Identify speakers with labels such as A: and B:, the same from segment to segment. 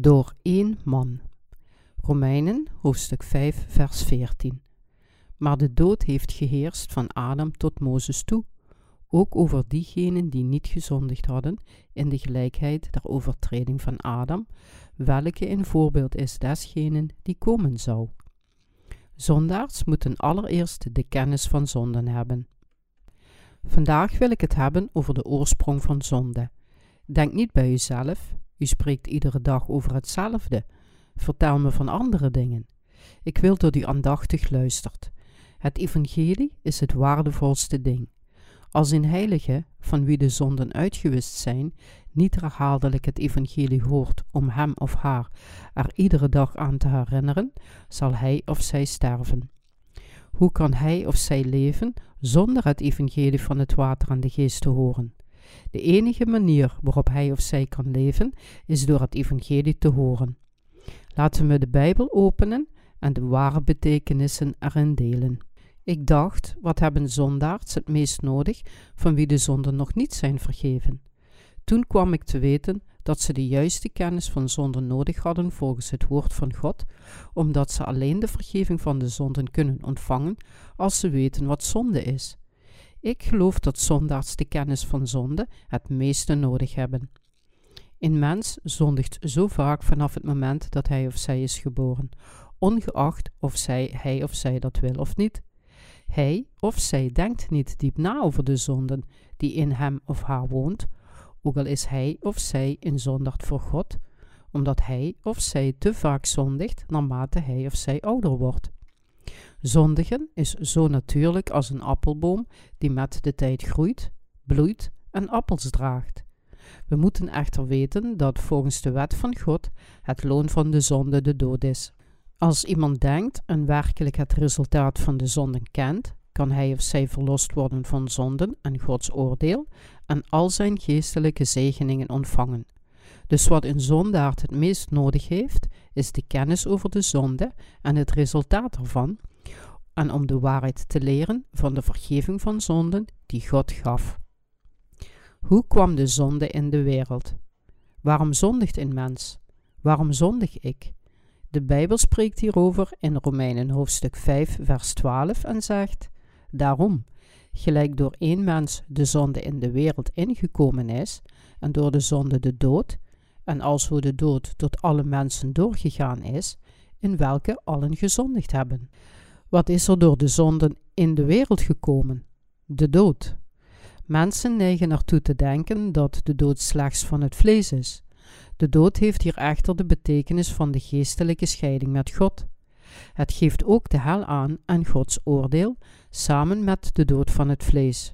A: door één man. Romeinen hoofdstuk 5 vers 14. Maar de dood heeft geheerst van Adam tot Mozes toe, ook over diegenen die niet gezondigd hadden in de gelijkheid der overtreding van Adam, welke een voorbeeld is desgenen die komen zou. Zondaars moeten allereerst de kennis van zonden hebben. Vandaag wil ik het hebben over de oorsprong van zonde. Denk niet bij uzelf, u spreekt iedere dag over hetzelfde. Vertel me van andere dingen. Ik wil dat u aandachtig luistert. Het evangelie is het waardevolste ding. Als een heilige, van wie de zonden uitgewist zijn, niet herhaaldelijk het evangelie hoort om hem of haar er iedere dag aan te herinneren, zal hij of zij sterven. Hoe kan hij of zij leven zonder het evangelie van het water en de geest te horen? De enige manier waarop hij of zij kan leven is door het evangelie te horen. Laten we de Bijbel openen en de ware betekenissen erin delen. Ik dacht, wat hebben zondaars het meest nodig van wie de zonden nog niet zijn vergeven? Toen kwam ik te weten dat ze de juiste kennis van zonden nodig hadden volgens het woord van God, omdat ze alleen de vergeving van de zonden kunnen ontvangen als ze weten wat zonde is. Ik geloof dat zondaars de kennis van zonde het meeste nodig hebben. Een mens zondigt zo vaak vanaf het moment dat hij of zij is geboren, ongeacht of zij, hij of zij dat wil of niet. Hij of zij denkt niet diep na over de zonden die in hem of haar woont, ook al is hij of zij een zondaard voor God, omdat hij of zij te vaak zondigt naarmate hij of zij ouder wordt. Zondigen is zo natuurlijk als een appelboom die met de tijd groeit, bloeit en appels draagt. We moeten echter weten dat volgens de wet van God het loon van de zonde de dood is. Als iemand denkt en werkelijk het resultaat van de zonden kent, kan hij of zij verlost worden van zonden en Gods oordeel en al zijn geestelijke zegeningen ontvangen. Dus wat een zondaard het meest nodig heeft, is de kennis over de zonde en het resultaat ervan, en om de waarheid te leren van de vergeving van zonden die God gaf. Hoe kwam de zonde in de wereld? Waarom zondigt een mens? Waarom zondig ik? De Bijbel spreekt hierover in Romeinen hoofdstuk 5, vers 12 en zegt: Daarom, gelijk door één mens de zonde in de wereld ingekomen is, en door de zonde de dood, en alzo de dood tot alle mensen doorgegaan is, in welke allen gezondigd hebben. Wat is er door de zonden in de wereld gekomen? De dood. Mensen neigen ertoe te denken dat de dood slechts van het vlees is. De dood heeft hier echter de betekenis van de geestelijke scheiding met God. Het geeft ook de hel aan en Gods oordeel, samen met de dood van het vlees.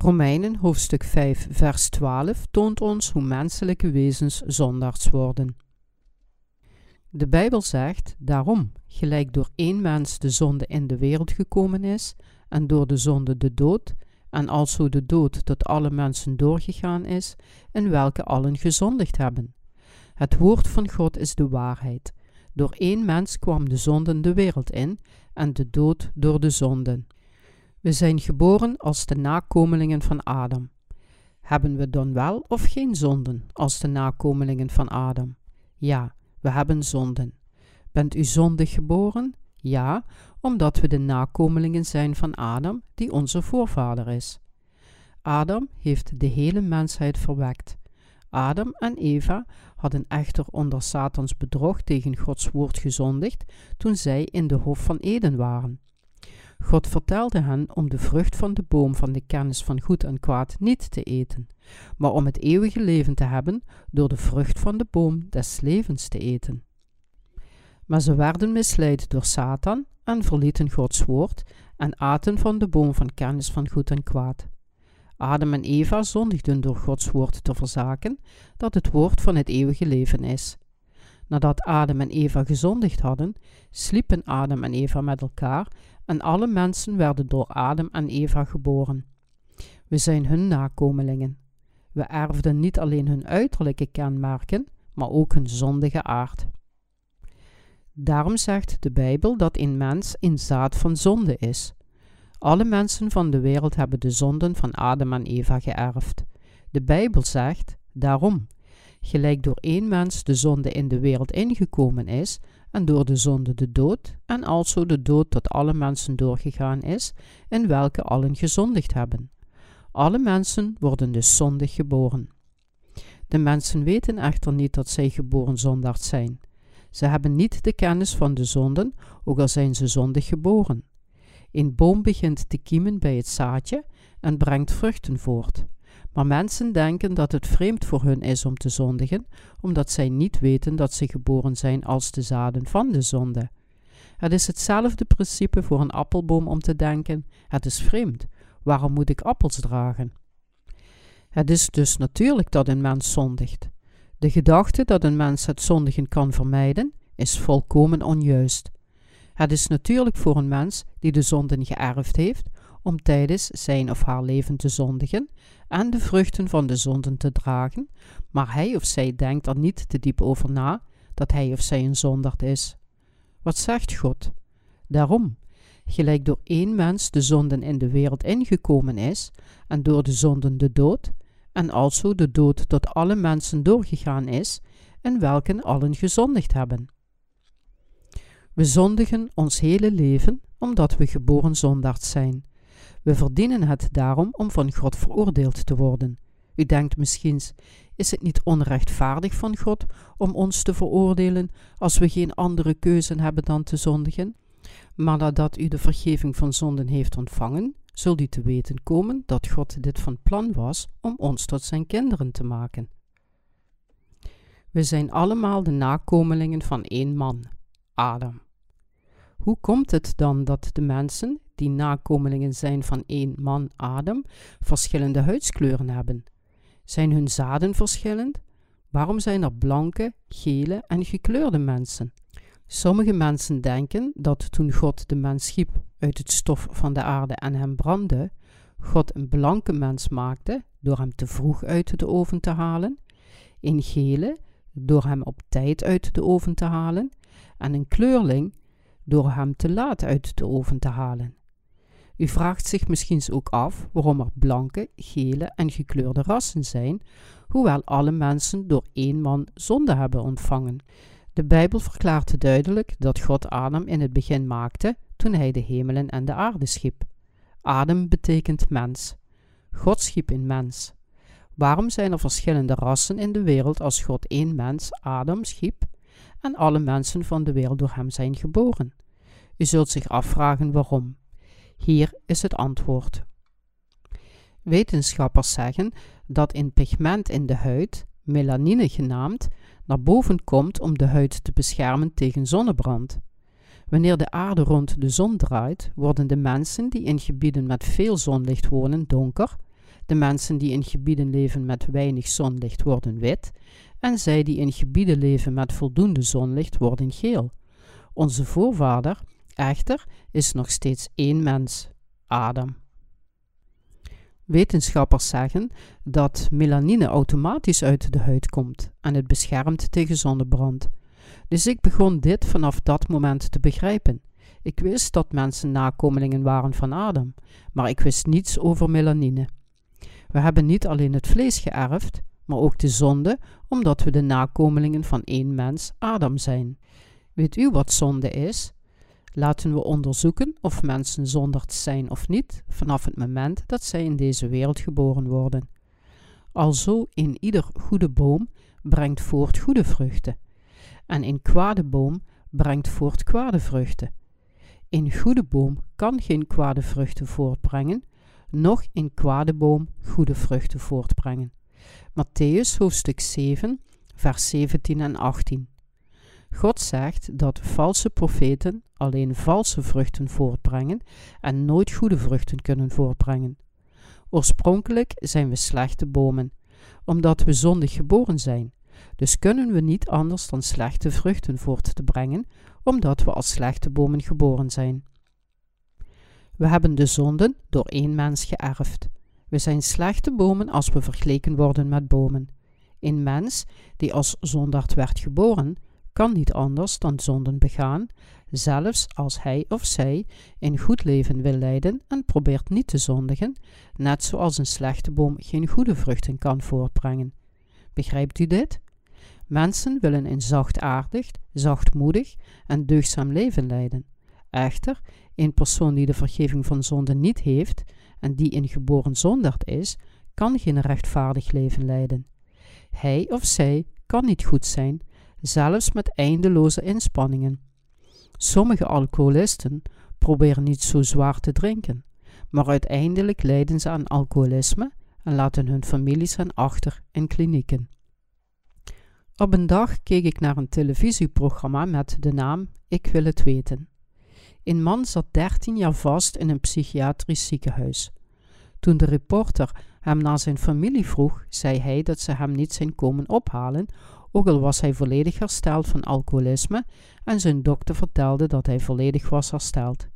A: Romeinen hoofdstuk 5 vers 12 toont ons hoe menselijke wezens zondaars worden. De Bijbel zegt daarom, gelijk door één mens de zonde in de wereld gekomen is, en door de zonde de dood, en alzo de dood tot alle mensen doorgegaan is, in welke allen gezondigd hebben. Het woord van God is de waarheid. Door één mens kwam de zonden de wereld in, en de dood door de zonden. We zijn geboren als de nakomelingen van Adam. Hebben we dan wel of geen zonden als de nakomelingen van Adam? Ja, we hebben zonden. Bent u zondig geboren? Ja, omdat we de nakomelingen zijn van Adam, die onze voorvader is. Adam heeft de hele mensheid verwekt. Adam en Eva hadden echter onder Satans bedrog tegen Gods woord gezondigd toen zij in de hof van Eden waren. God vertelde hen om de vrucht van de boom van de kennis van goed en kwaad niet te eten, maar om het eeuwige leven te hebben door de vrucht van de boom des levens te eten. Maar ze werden misleid door Satan en verlieten Gods woord en aten van de boom van kennis van goed en kwaad. Adam en Eva zondigden door Gods woord te verzaken, dat het woord van het eeuwige leven is. Nadat Adam en Eva gezondigd hadden, sliepen Adam en Eva met elkaar en alle mensen werden door Adam en Eva geboren. We zijn hun nakomelingen. We erfden niet alleen hun uiterlijke kenmerken, maar ook hun zondige aard. Daarom zegt de Bijbel dat een mens een zaad van zonde is. Alle mensen van de wereld hebben de zonden van Adam en Eva geërfd. De Bijbel zegt daarom, gelijk door één mens de zonde in de wereld ingekomen is, en door de zonde de dood, en also de dood tot alle mensen doorgegaan is, in welke allen gezondigd hebben. Alle mensen worden dus zondig geboren. De mensen weten echter niet dat zij geboren zondaard zijn. Ze hebben niet de kennis van de zonden, ook al zijn ze zondig geboren. Een boom begint te kiemen bij het zaadje en brengt vruchten voort. Maar mensen denken dat het vreemd voor hun is om te zondigen, omdat zij niet weten dat ze geboren zijn als de zaden van de zonde. Het is hetzelfde principe voor een appelboom om te denken: het is vreemd, waarom moet ik appels dragen? Het is dus natuurlijk dat een mens zondigt. De gedachte dat een mens het zondigen kan vermijden, is volkomen onjuist. Het is natuurlijk voor een mens die de zonden geërfd heeft, om tijdens zijn of haar leven te zondigen en de vruchten van de zonden te dragen, maar hij of zij denkt er niet te diep over na dat hij of zij een zondaard is. Wat zegt God? Daarom, gelijk door één mens de zonden in de wereld ingekomen is, en door de zonden de dood, en also de dood tot alle mensen doorgegaan is, in welken allen gezondigd hebben. We zondigen ons hele leven omdat we geboren zondaards zijn. We verdienen het daarom om van God veroordeeld te worden. U denkt misschien, is het niet onrechtvaardig van God om ons te veroordelen als we geen andere keuze hebben dan te zondigen? Maar nadat u de vergeving van zonden heeft ontvangen, zult u te weten komen dat God dit van plan was om ons tot zijn kinderen te maken. We zijn allemaal de nakomelingen van één man, Adam. Hoe komt het dan dat de mensen, die nakomelingen zijn van één man Adam, verschillende huidskleuren hebben? Zijn hun zaden verschillend? Waarom zijn er blanke, gele en gekleurde mensen? Sommige mensen denken dat toen God de mens schiep uit het stof van de aarde en hem brandde, God een blanke mens maakte door hem te vroeg uit de oven te halen, een gele door hem op tijd uit de oven te halen en een kleurling door hem te laat uit de oven te halen. U vraagt zich misschien ook af waarom er blanke, gele en gekleurde rassen zijn, hoewel alle mensen door één man zonde hebben ontvangen. De Bijbel verklaart duidelijk dat God Adam in het begin maakte toen hij de hemelen en de aarde schiep. Adam betekent mens. God schiep een mens. Waarom zijn er verschillende rassen in de wereld als God één mens, Adam, schiep en alle mensen van de wereld door hem zijn geboren? U zult zich afvragen waarom. Hier is het antwoord. Wetenschappers zeggen dat een pigment in de huid, melanine genaamd, naar boven komt om de huid te beschermen tegen zonnebrand. Wanneer de aarde rond de zon draait, worden de mensen die in gebieden met veel zonlicht wonen donker, de mensen die in gebieden leven met weinig zonlicht worden wit, en zij die in gebieden leven met voldoende zonlicht worden geel. Onze voorvader, echter, is nog steeds één mens, Adam. Wetenschappers zeggen dat melanine automatisch uit de huid komt en het beschermt tegen zonnebrand. Dus ik begon dit vanaf dat moment te begrijpen. Ik wist dat mensen nakomelingen waren van Adam, maar ik wist niets over melanine. We hebben niet alleen het vlees geërfd, maar ook de zonde, omdat we de nakomelingen van één mens, Adam, zijn. Weet u wat zonde is? Laten we onderzoeken of mensen zonderd zijn of niet vanaf het moment dat zij in deze wereld geboren worden. Alzo in ieder goede boom brengt voort goede vruchten, en een kwade boom brengt voort kwade vruchten. Een goede boom kan geen kwade vruchten voortbrengen, noch een kwade boom goede vruchten voortbrengen. Matthäus hoofdstuk 7, vers 17 en 18. God zegt dat valse profeten alleen valse vruchten voortbrengen en nooit goede vruchten kunnen voortbrengen. Oorspronkelijk zijn we slechte bomen, omdat we zondig geboren zijn. Dus kunnen we niet anders dan slechte vruchten voort te brengen, omdat we als slechte bomen geboren zijn. We hebben de zonden door één mens geërfd. We zijn slechte bomen als we vergeleken worden met bomen. Een mens die als zondaard werd geboren, kan niet anders dan zonden begaan, zelfs als hij of zij een goed leven wil leiden en probeert niet te zondigen, net zoals een slechte boom geen goede vruchten kan voortbrengen. Begrijpt u dit? Mensen willen een zachtaardig, zachtmoedig en deugdzaam leven leiden. Echter, een persoon die de vergeving van zonde niet heeft en die een geboren zondaard is, kan geen rechtvaardig leven leiden. Hij of zij kan niet goed zijn, zelfs met eindeloze inspanningen. Sommige alcoholisten proberen niet zo zwaar te drinken, maar uiteindelijk lijden ze aan alcoholisme en laten hun families hen achter in klinieken. Op een dag keek ik naar een televisieprogramma met de naam Ik wil het weten. Een man zat 13 jaar vast in een psychiatrisch ziekenhuis. Toen de reporter hem naar zijn familie vroeg, zei hij dat ze hem niet zijn komen ophalen, ook al was hij volledig hersteld van alcoholisme en zijn dokter vertelde dat hij volledig was hersteld.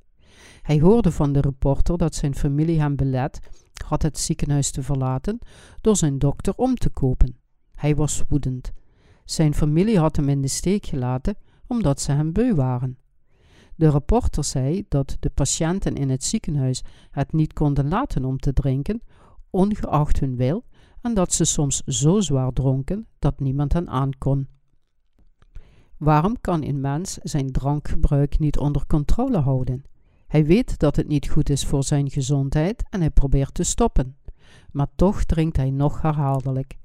A: Hij hoorde van de reporter dat zijn familie hem belet had het ziekenhuis te verlaten door zijn dokter om te kopen. Hij was woedend. Zijn familie had hem in de steek gelaten omdat ze hem beu waren. De reporter zei dat de patiënten in het ziekenhuis het niet konden laten om te drinken, ongeacht hun wil, en dat ze soms zo zwaar dronken dat niemand hen aankon. Waarom kan een mens zijn drankgebruik niet onder controle houden? Hij weet dat het niet goed is voor zijn gezondheid en hij probeert te stoppen. Maar toch drinkt hij nog herhaaldelijk.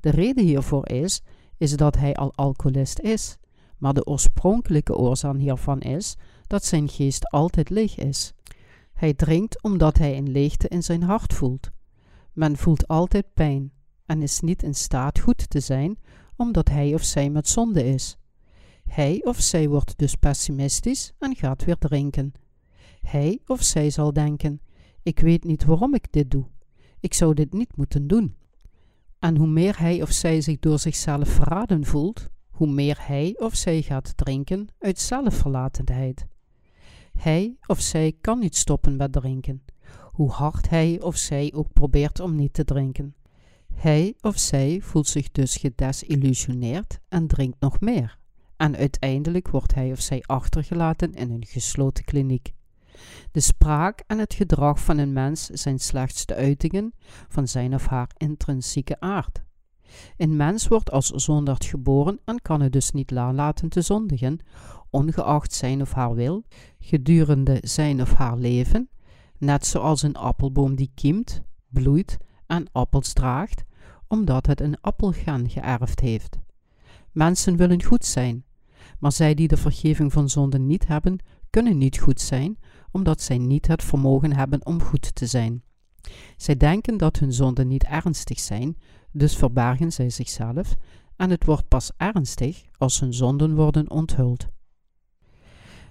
A: De reden hiervoor is, is dat hij al alcoholist is. Maar de oorspronkelijke oorzaak hiervan is dat zijn geest altijd leeg is. Hij drinkt omdat hij een leegte in zijn hart voelt. Men voelt altijd pijn en is niet in staat goed te zijn omdat hij of zij met zonde is. Hij of zij wordt dus pessimistisch en gaat weer drinken. Hij of zij zal denken: Ik weet niet waarom ik dit doe. Ik zou dit niet moeten doen. En hoe meer hij of zij zich door zichzelf verraden voelt, hoe meer hij of zij gaat drinken uit zelfverlatendheid. Hij of zij kan niet stoppen met drinken, hoe hard hij of zij ook probeert om niet te drinken. Hij of zij voelt zich dus gedesillusioneerd en drinkt nog meer. En uiteindelijk wordt hij of zij achtergelaten in een gesloten kliniek. De spraak en het gedrag van een mens zijn slechts de uitingen van zijn of haar intrinsieke aard. Een mens wordt als zondaard geboren en kan het dus niet laten te zondigen, ongeacht zijn of haar wil, gedurende zijn of haar leven, net zoals een appelboom die kiemt, bloeit en appels draagt, omdat het een appelgen geërfd heeft. Mensen willen goed zijn, maar zij die de vergeving van zonden niet hebben, kunnen niet goed zijn, omdat zij niet het vermogen hebben om goed te zijn. Zij denken dat hun zonden niet ernstig zijn, dus verbergen zij zichzelf, en het wordt pas ernstig als hun zonden worden onthuld.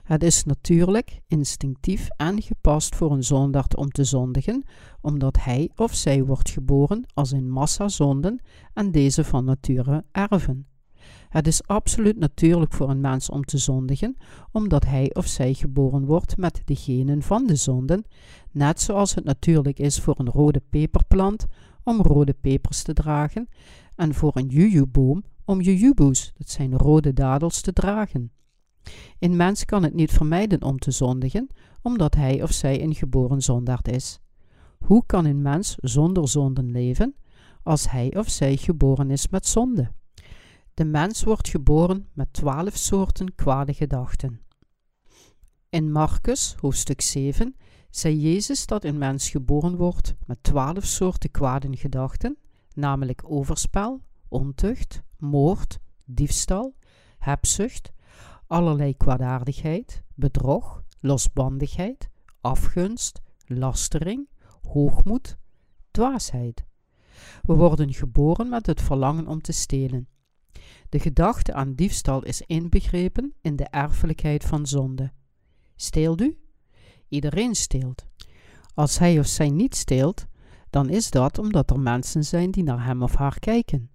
A: Het is natuurlijk, instinctief en gepast voor een zondaard om te zondigen, omdat hij of zij wordt geboren als een massa zonden en deze van nature erven. Het is absoluut natuurlijk voor een mens om te zondigen, omdat hij of zij geboren wordt met de genen van de zonden, net zoals het natuurlijk is voor een rode peperplant om rode pepers te dragen en voor een jujuboom om jujubus, dat zijn rode dadels, te dragen. Een mens kan het niet vermijden om te zondigen, omdat hij of zij een geboren zondaard is. Hoe kan een mens zonder zonden leven, als hij of zij geboren is met zonde? De mens wordt geboren met twaalf soorten kwade gedachten. In Marcus, hoofdstuk 7, zei Jezus dat een mens geboren wordt met twaalf soorten kwade gedachten, namelijk overspel, ontucht, moord, diefstal, hebzucht, allerlei kwaadaardigheid, bedrog, losbandigheid, afgunst, lastering, hoogmoed, dwaasheid. We worden geboren met het verlangen om te stelen. De gedachte aan diefstal is inbegrepen in de erfelijkheid van zonde. Steelt u? Iedereen steelt. Als hij of zij niet steelt, dan is dat omdat er mensen zijn die naar hem of haar kijken.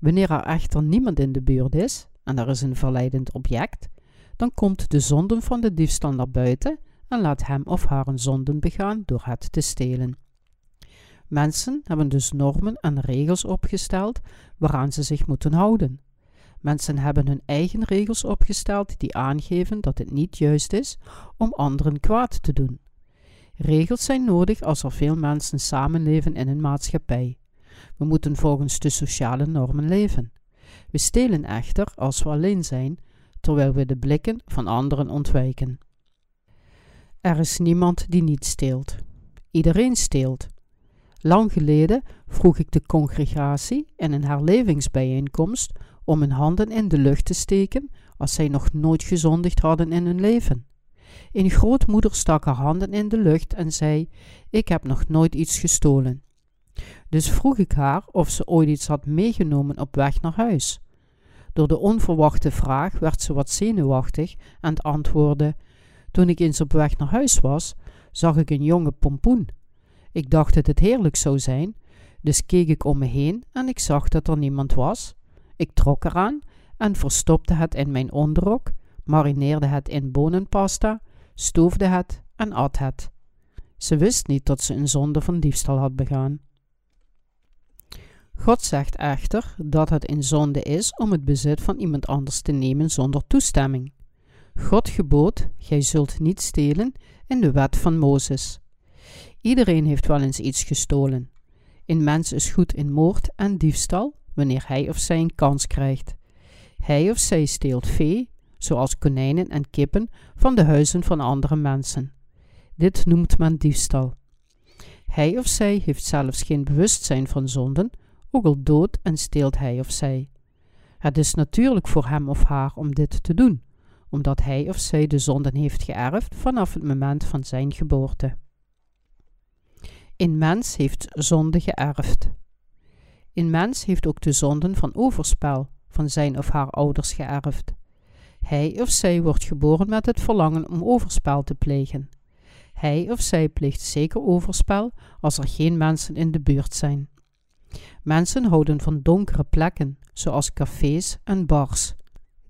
A: Wanneer er echter niemand in de buurt is en er is een verleidend object, dan komt de zonde van de diefstal naar buiten en laat hem of haar een zonden begaan door het te stelen. Mensen hebben dus normen en regels opgesteld waaraan ze zich moeten houden. Mensen hebben hun eigen regels opgesteld die aangeven dat het niet juist is om anderen kwaad te doen. Regels zijn nodig als er veel mensen samenleven in een maatschappij. We moeten volgens de sociale normen leven. We stelen echter als we alleen zijn, terwijl we de blikken van anderen ontwijken. Er is niemand die niet steelt. Iedereen steelt. Lang geleden vroeg ik de congregatie in een herlevingsbijeenkomst om hun handen in de lucht te steken als zij nog nooit gezondigd hadden in hun leven. Een grootmoeder stak haar handen in de lucht en zei: Ik heb nog nooit iets gestolen. Dus vroeg ik haar of ze ooit iets had meegenomen op weg naar huis. Door de onverwachte vraag werd ze wat zenuwachtig en antwoordde: Toen ik eens op weg naar huis was, zag ik een jonge pompoen. Ik dacht dat het heerlijk zou zijn, dus keek ik om me heen en ik zag dat er niemand was. Ik trok eraan en verstopte het in mijn onderrok, marineerde het in bonenpasta, stoofde het en at het. Ze wist niet dat ze een zonde van diefstal had begaan. God zegt echter dat het een zonde is om het bezit van iemand anders te nemen zonder toestemming. God gebood: Gij zult niet stelen in de wet van Mozes. Iedereen heeft wel eens iets gestolen. Een mens is goed in moord en diefstal wanneer hij of zij een kans krijgt. Hij of zij steelt vee, zoals konijnen en kippen, van de huizen van andere mensen. Dit noemt men diefstal. Hij of zij heeft zelfs geen bewustzijn van zonden, ook al dood en steelt hij of zij. Het is natuurlijk voor hem of haar om dit te doen, omdat hij of zij de zonden heeft geërfd vanaf het moment van zijn geboorte. Een mens heeft zonde geërfd. Een mens heeft ook de zonden van overspel van zijn of haar ouders geërfd. Hij of zij wordt geboren met het verlangen om overspel te plegen. Hij of zij pleegt zeker overspel als er geen mensen in de buurt zijn. Mensen houden van donkere plekken, zoals cafés en bars.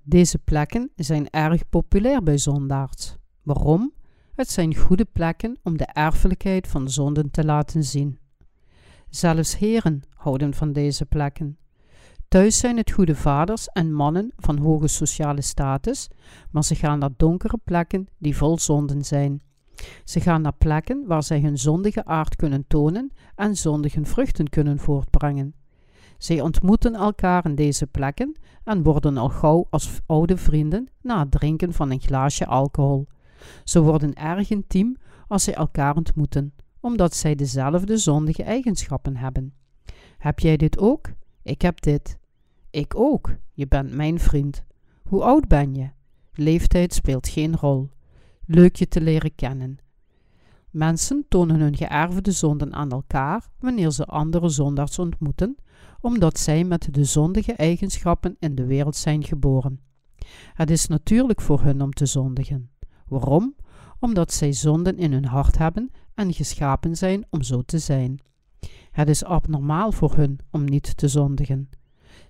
A: Deze plekken zijn erg populair bij zondaards. Waarom? Het zijn goede plekken om de erfelijkheid van zonden te laten zien. Zelfs heren houden van deze plekken. Thuis zijn het goede vaders en mannen van hoge sociale status, maar ze gaan naar donkere plekken die vol zonden zijn. Ze gaan naar plekken waar zij hun zondige aard kunnen tonen en zondige vruchten kunnen voortbrengen. Zij ontmoeten elkaar in deze plekken en worden al gauw als oude vrienden na het drinken van een glaasje alcohol. Ze worden erg intiem als zij elkaar ontmoeten, omdat zij dezelfde zondige eigenschappen hebben. Heb jij dit ook? Ik heb dit. Ik ook. Je bent mijn vriend. Hoe oud ben je? Leeftijd speelt geen rol. Leuk je te leren kennen. Mensen tonen hun geërfde zonden aan elkaar wanneer ze andere zondaars ontmoeten, omdat zij met de zondige eigenschappen in de wereld zijn geboren. Het is natuurlijk voor hun om te zondigen. Waarom? Omdat zij zonden in hun hart hebben en geschapen zijn om zo te zijn. Het is abnormaal voor hun om niet te zondigen.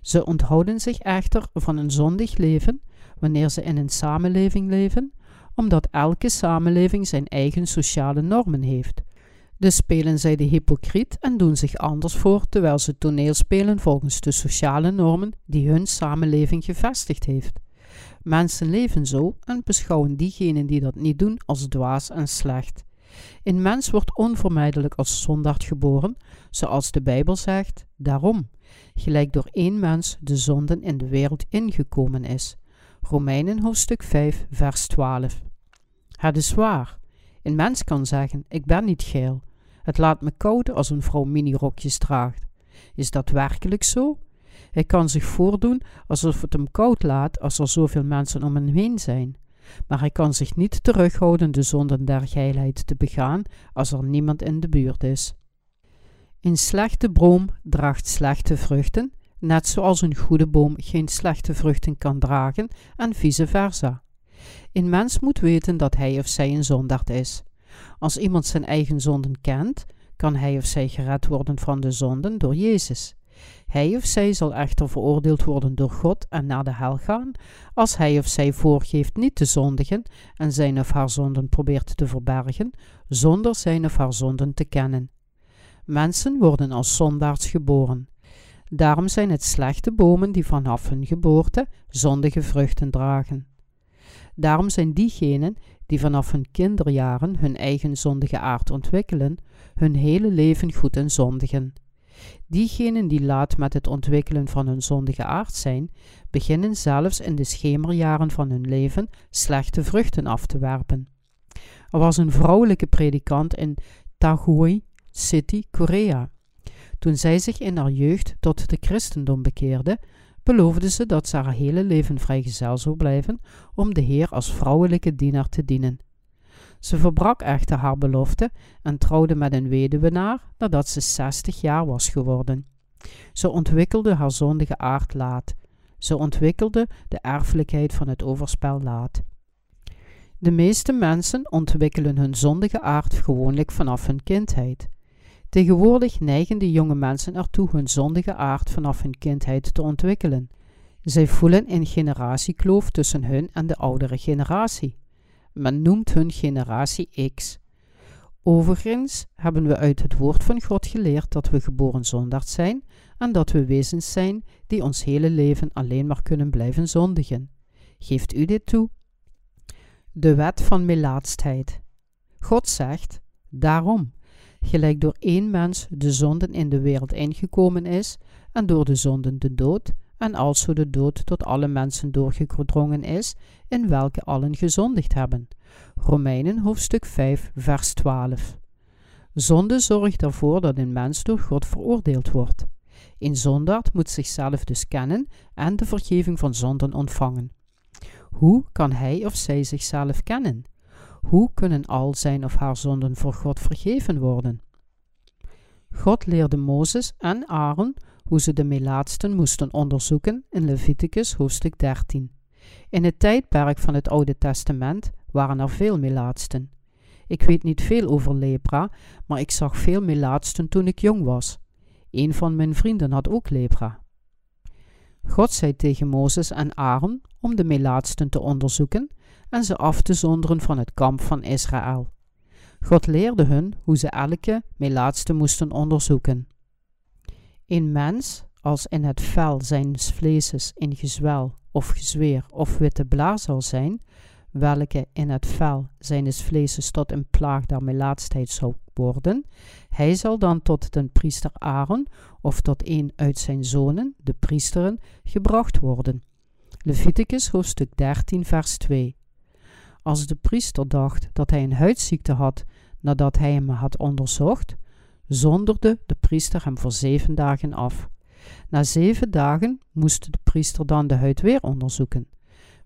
A: Ze onthouden zich echter van een zondig leven wanneer ze in een samenleving leven, omdat elke samenleving zijn eigen sociale normen heeft. Dus spelen zij de hypocriet en doen zich anders voor terwijl ze toneel spelen volgens de sociale normen die hun samenleving gevestigd heeft. Mensen leven zo en beschouwen diegenen die dat niet doen als dwaas en slecht. Een mens wordt onvermijdelijk als zondaard geboren, zoals de Bijbel zegt, daarom, gelijk door één mens de zonden in de wereld ingekomen is. Romeinen hoofdstuk 5, vers 12. Het is waar. Een mens kan zeggen: Ik ben niet geil. Het laat me koud als een vrouw minirokjes draagt. Is dat werkelijk zo? Hij kan zich voordoen alsof het hem koud laat als er zoveel mensen om hem heen zijn. Maar hij kan zich niet terughouden de zonden der geilheid te begaan als er niemand in de buurt is. Een slechte boom draagt slechte vruchten, net zoals een goede boom geen slechte vruchten kan dragen en vice versa. Een mens moet weten dat hij of zij een zondaard is. Als iemand zijn eigen zonden kent, kan hij of zij gered worden van de zonden door Jezus. Hij of zij zal echter veroordeeld worden door God en naar de hel gaan, als hij of zij voorgeeft niet te zondigen en zijn of haar zonden probeert te verbergen, zonder zijn of haar zonden te kennen. Mensen worden als zondaars geboren. Daarom zijn het slechte bomen die vanaf hun geboorte zondige vruchten dragen. Daarom zijn diegenen die vanaf hun kinderjaren hun eigen zondige aard ontwikkelen, hun hele leven goed en zondigen. Diegenen die laat met het ontwikkelen van hun zondige aard zijn, beginnen zelfs in de schemerjaren van hun leven slechte vruchten af te werpen. Er was een vrouwelijke predikant in Taguoi City, Korea. Toen zij zich in haar jeugd tot de christendom bekeerde, beloofde ze dat ze haar hele leven vrijgezel zou blijven om de Heer als vrouwelijke dienaar te dienen. Ze verbrak echter haar belofte en trouwde met een weduwenaar nadat ze 60 jaar was geworden. Ze ontwikkelde haar zondige aard laat. Ze ontwikkelde de erfelijkheid van het overspel laat. De meeste mensen ontwikkelen hun zondige aard gewoonlijk vanaf hun kindheid. Tegenwoordig neigen de jonge mensen ertoe hun zondige aard vanaf hun kindheid te ontwikkelen. Zij voelen een generatiekloof tussen hun en de oudere generatie. Men noemt hun generatie X. Overigens hebben we uit het woord van God geleerd dat we geboren zondaard zijn en dat we wezens zijn die ons hele leven alleen maar kunnen blijven zondigen. Geeft u dit toe? De wet van melaatstheid. God zegt: Daarom, gelijk door één mens de zonden in de wereld ingekomen is, en door de zonden de dood, en also de dood tot alle mensen doorgedrongen is, in welke allen gezondigd hebben. Romeinen hoofdstuk 5, vers 12. Zonde zorgt ervoor dat een mens door God veroordeeld wordt. Een zondaard moet zichzelf dus kennen en de vergeving van zonden ontvangen. Hoe kan hij of zij zichzelf kennen? Hoe kunnen al zijn of haar zonden voor God vergeven worden? God leerde Mozes en Aaron hoe ze de melaatsten moesten onderzoeken in Leviticus hoofdstuk 13. In het tijdperk van het Oude Testament waren er veel melaatsten. Ik weet niet veel over lepra, maar ik zag veel melaatsten toen ik jong was. Een van mijn vrienden had ook lepra. God zei tegen Mozes en Aaron om de melaatsten te onderzoeken en ze af te zonderen van het kamp van Israël. God leerde hun hoe ze elke melaatste moesten onderzoeken. Een mens, als in het vel zijn vleeses in gezwel of gezweer of witte blaar zal zijn, welke in het vel zijn vleeses tot een plaag der melaatstheid zou worden, hij zal dan tot den priester Aaron of tot een uit zijn zonen, de priesteren, gebracht worden. Leviticus hoofdstuk 13 vers 2 Als de priester dacht dat hij een huidziekte had nadat hij hem had onderzocht, zonderde de priester hem voor zeven dagen af. Na zeven dagen moest de priester dan de huid weer onderzoeken.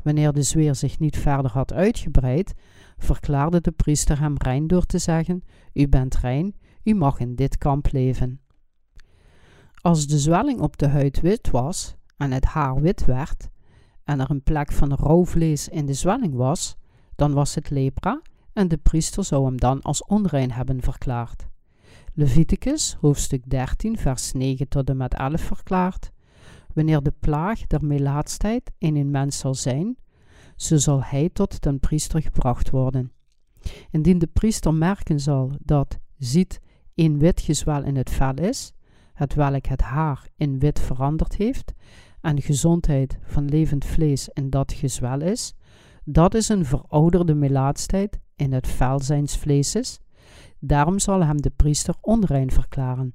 A: Wanneer de zweer zich niet verder had uitgebreid, verklaarde de priester hem rein door te zeggen: U bent rein, u mag in dit kamp leven. Als de zwelling op de huid wit was en het haar wit werd, en er een plek van rauw vlees in de zwelling was, dan was het lepra en de priester zou hem dan als onrein hebben verklaard. Leviticus, hoofdstuk 13, vers 9 tot en met 11 verklaart: Wanneer de plaag der melaatstijd in een mens zal zijn, zo zal hij tot den priester gebracht worden. Indien de priester merken zal dat, ziet, een wit gezwel in het vel is, het welk het haar in wit veranderd heeft, en gezondheid van levend vlees in dat gezwel is, dat is een verouderde melaatstijd in het vel zijns vleeses, Daarom zal hem de priester onrein verklaren.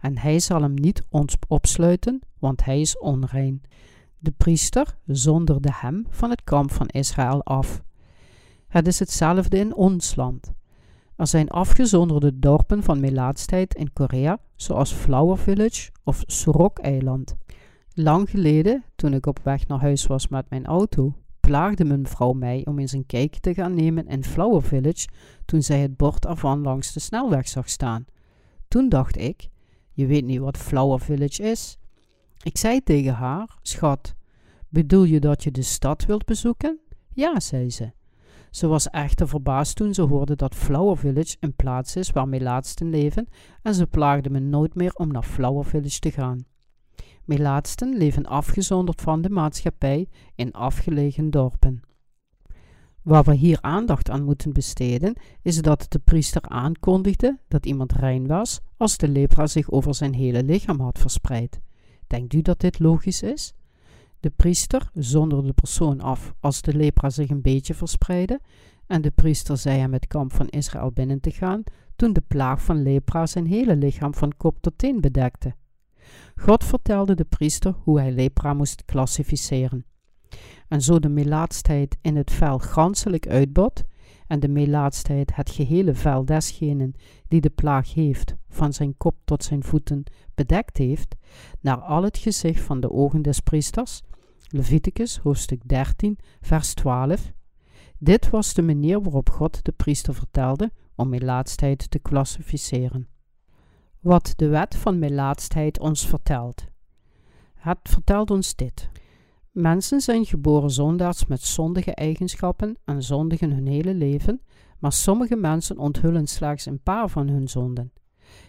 A: En hij zal hem niet opsluiten, want hij is onrein. De priester zonderde hem van het kamp van Israël af. Het is hetzelfde in ons land. Er zijn afgezonderde dorpen van melaatstijd in Korea, zoals Flower Village of Sorok-eiland. Lang geleden, toen ik op weg naar huis was met mijn auto, plaagde mijn vrouw mij om eens een kijkje te gaan nemen in Flower Village toen zij het bord ervan langs de snelweg zag staan. Toen dacht ik: Je weet niet wat Flower Village is? Ik zei tegen haar: Schat, bedoel je dat je de stad wilt bezoeken? Ja, zei ze. Ze was echter verbaasd toen ze hoorde dat Flower Village een plaats is waar laatsten leven en ze plaagde me nooit meer om naar Flower Village te gaan. Melaatsten leven afgezonderd van de maatschappij in afgelegen dorpen. Waar we hier aandacht aan moeten besteden, is dat de priester aankondigde dat iemand rein was als de lepra zich over zijn hele lichaam had verspreid. Denkt u dat dit logisch is? De priester zonderde de persoon af als de lepra zich een beetje verspreidde, en de priester zei hem het kamp van Israël binnen te gaan toen de plaag van lepra zijn hele lichaam van kop tot teen bedekte. God vertelde de priester hoe hij lepra moest klassificeren. En zo de melaatsheid in het vel ganselijk uitbot, en de melaatsheid het gehele vel desgenen die de plaag heeft, van zijn kop tot zijn voeten bedekt heeft, naar al het gezicht van de ogen des priesters. Leviticus hoofdstuk 13, vers 12. Dit was de manier waarop God de priester vertelde om melaatsheid te klassificeren. Wat de wet van melaatsheid ons vertelt. Het vertelt ons dit. Mensen zijn geboren zondaars met zondige eigenschappen en zondigen hun hele leven, maar sommige mensen onthullen slechts een paar van hun zonden.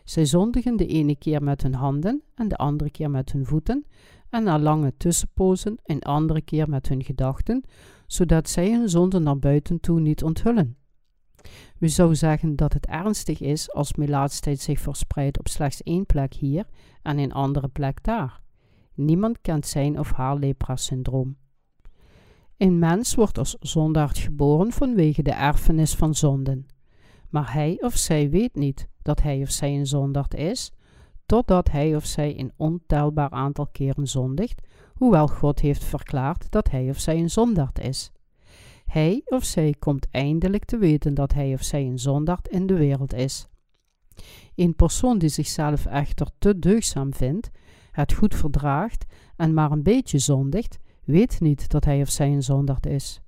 A: Zij zondigen de ene keer met hun handen en de andere keer met hun voeten, en na lange tussenpozen een andere keer met hun gedachten, zodat zij hun zonden naar buiten toe niet onthullen. U zou zeggen dat het ernstig is als melaatsheid zich verspreidt op slechts één plek hier en een andere plek daar. Niemand kent zijn of haar lepra-syndroom. Een mens wordt als zondaard geboren vanwege de erfenis van zonden. Maar hij of zij weet niet dat hij of zij een zondaard is, totdat hij of zij een ontelbaar aantal keren zondigt, hoewel God heeft verklaard dat hij of zij een zondaard is. Hij of zij komt eindelijk te weten dat hij of zij een zondaard in de wereld is. Een persoon die zichzelf echter te deugzaam vindt, het goed verdraagt en maar een beetje zondigt, weet niet dat hij of zij een zondaard is.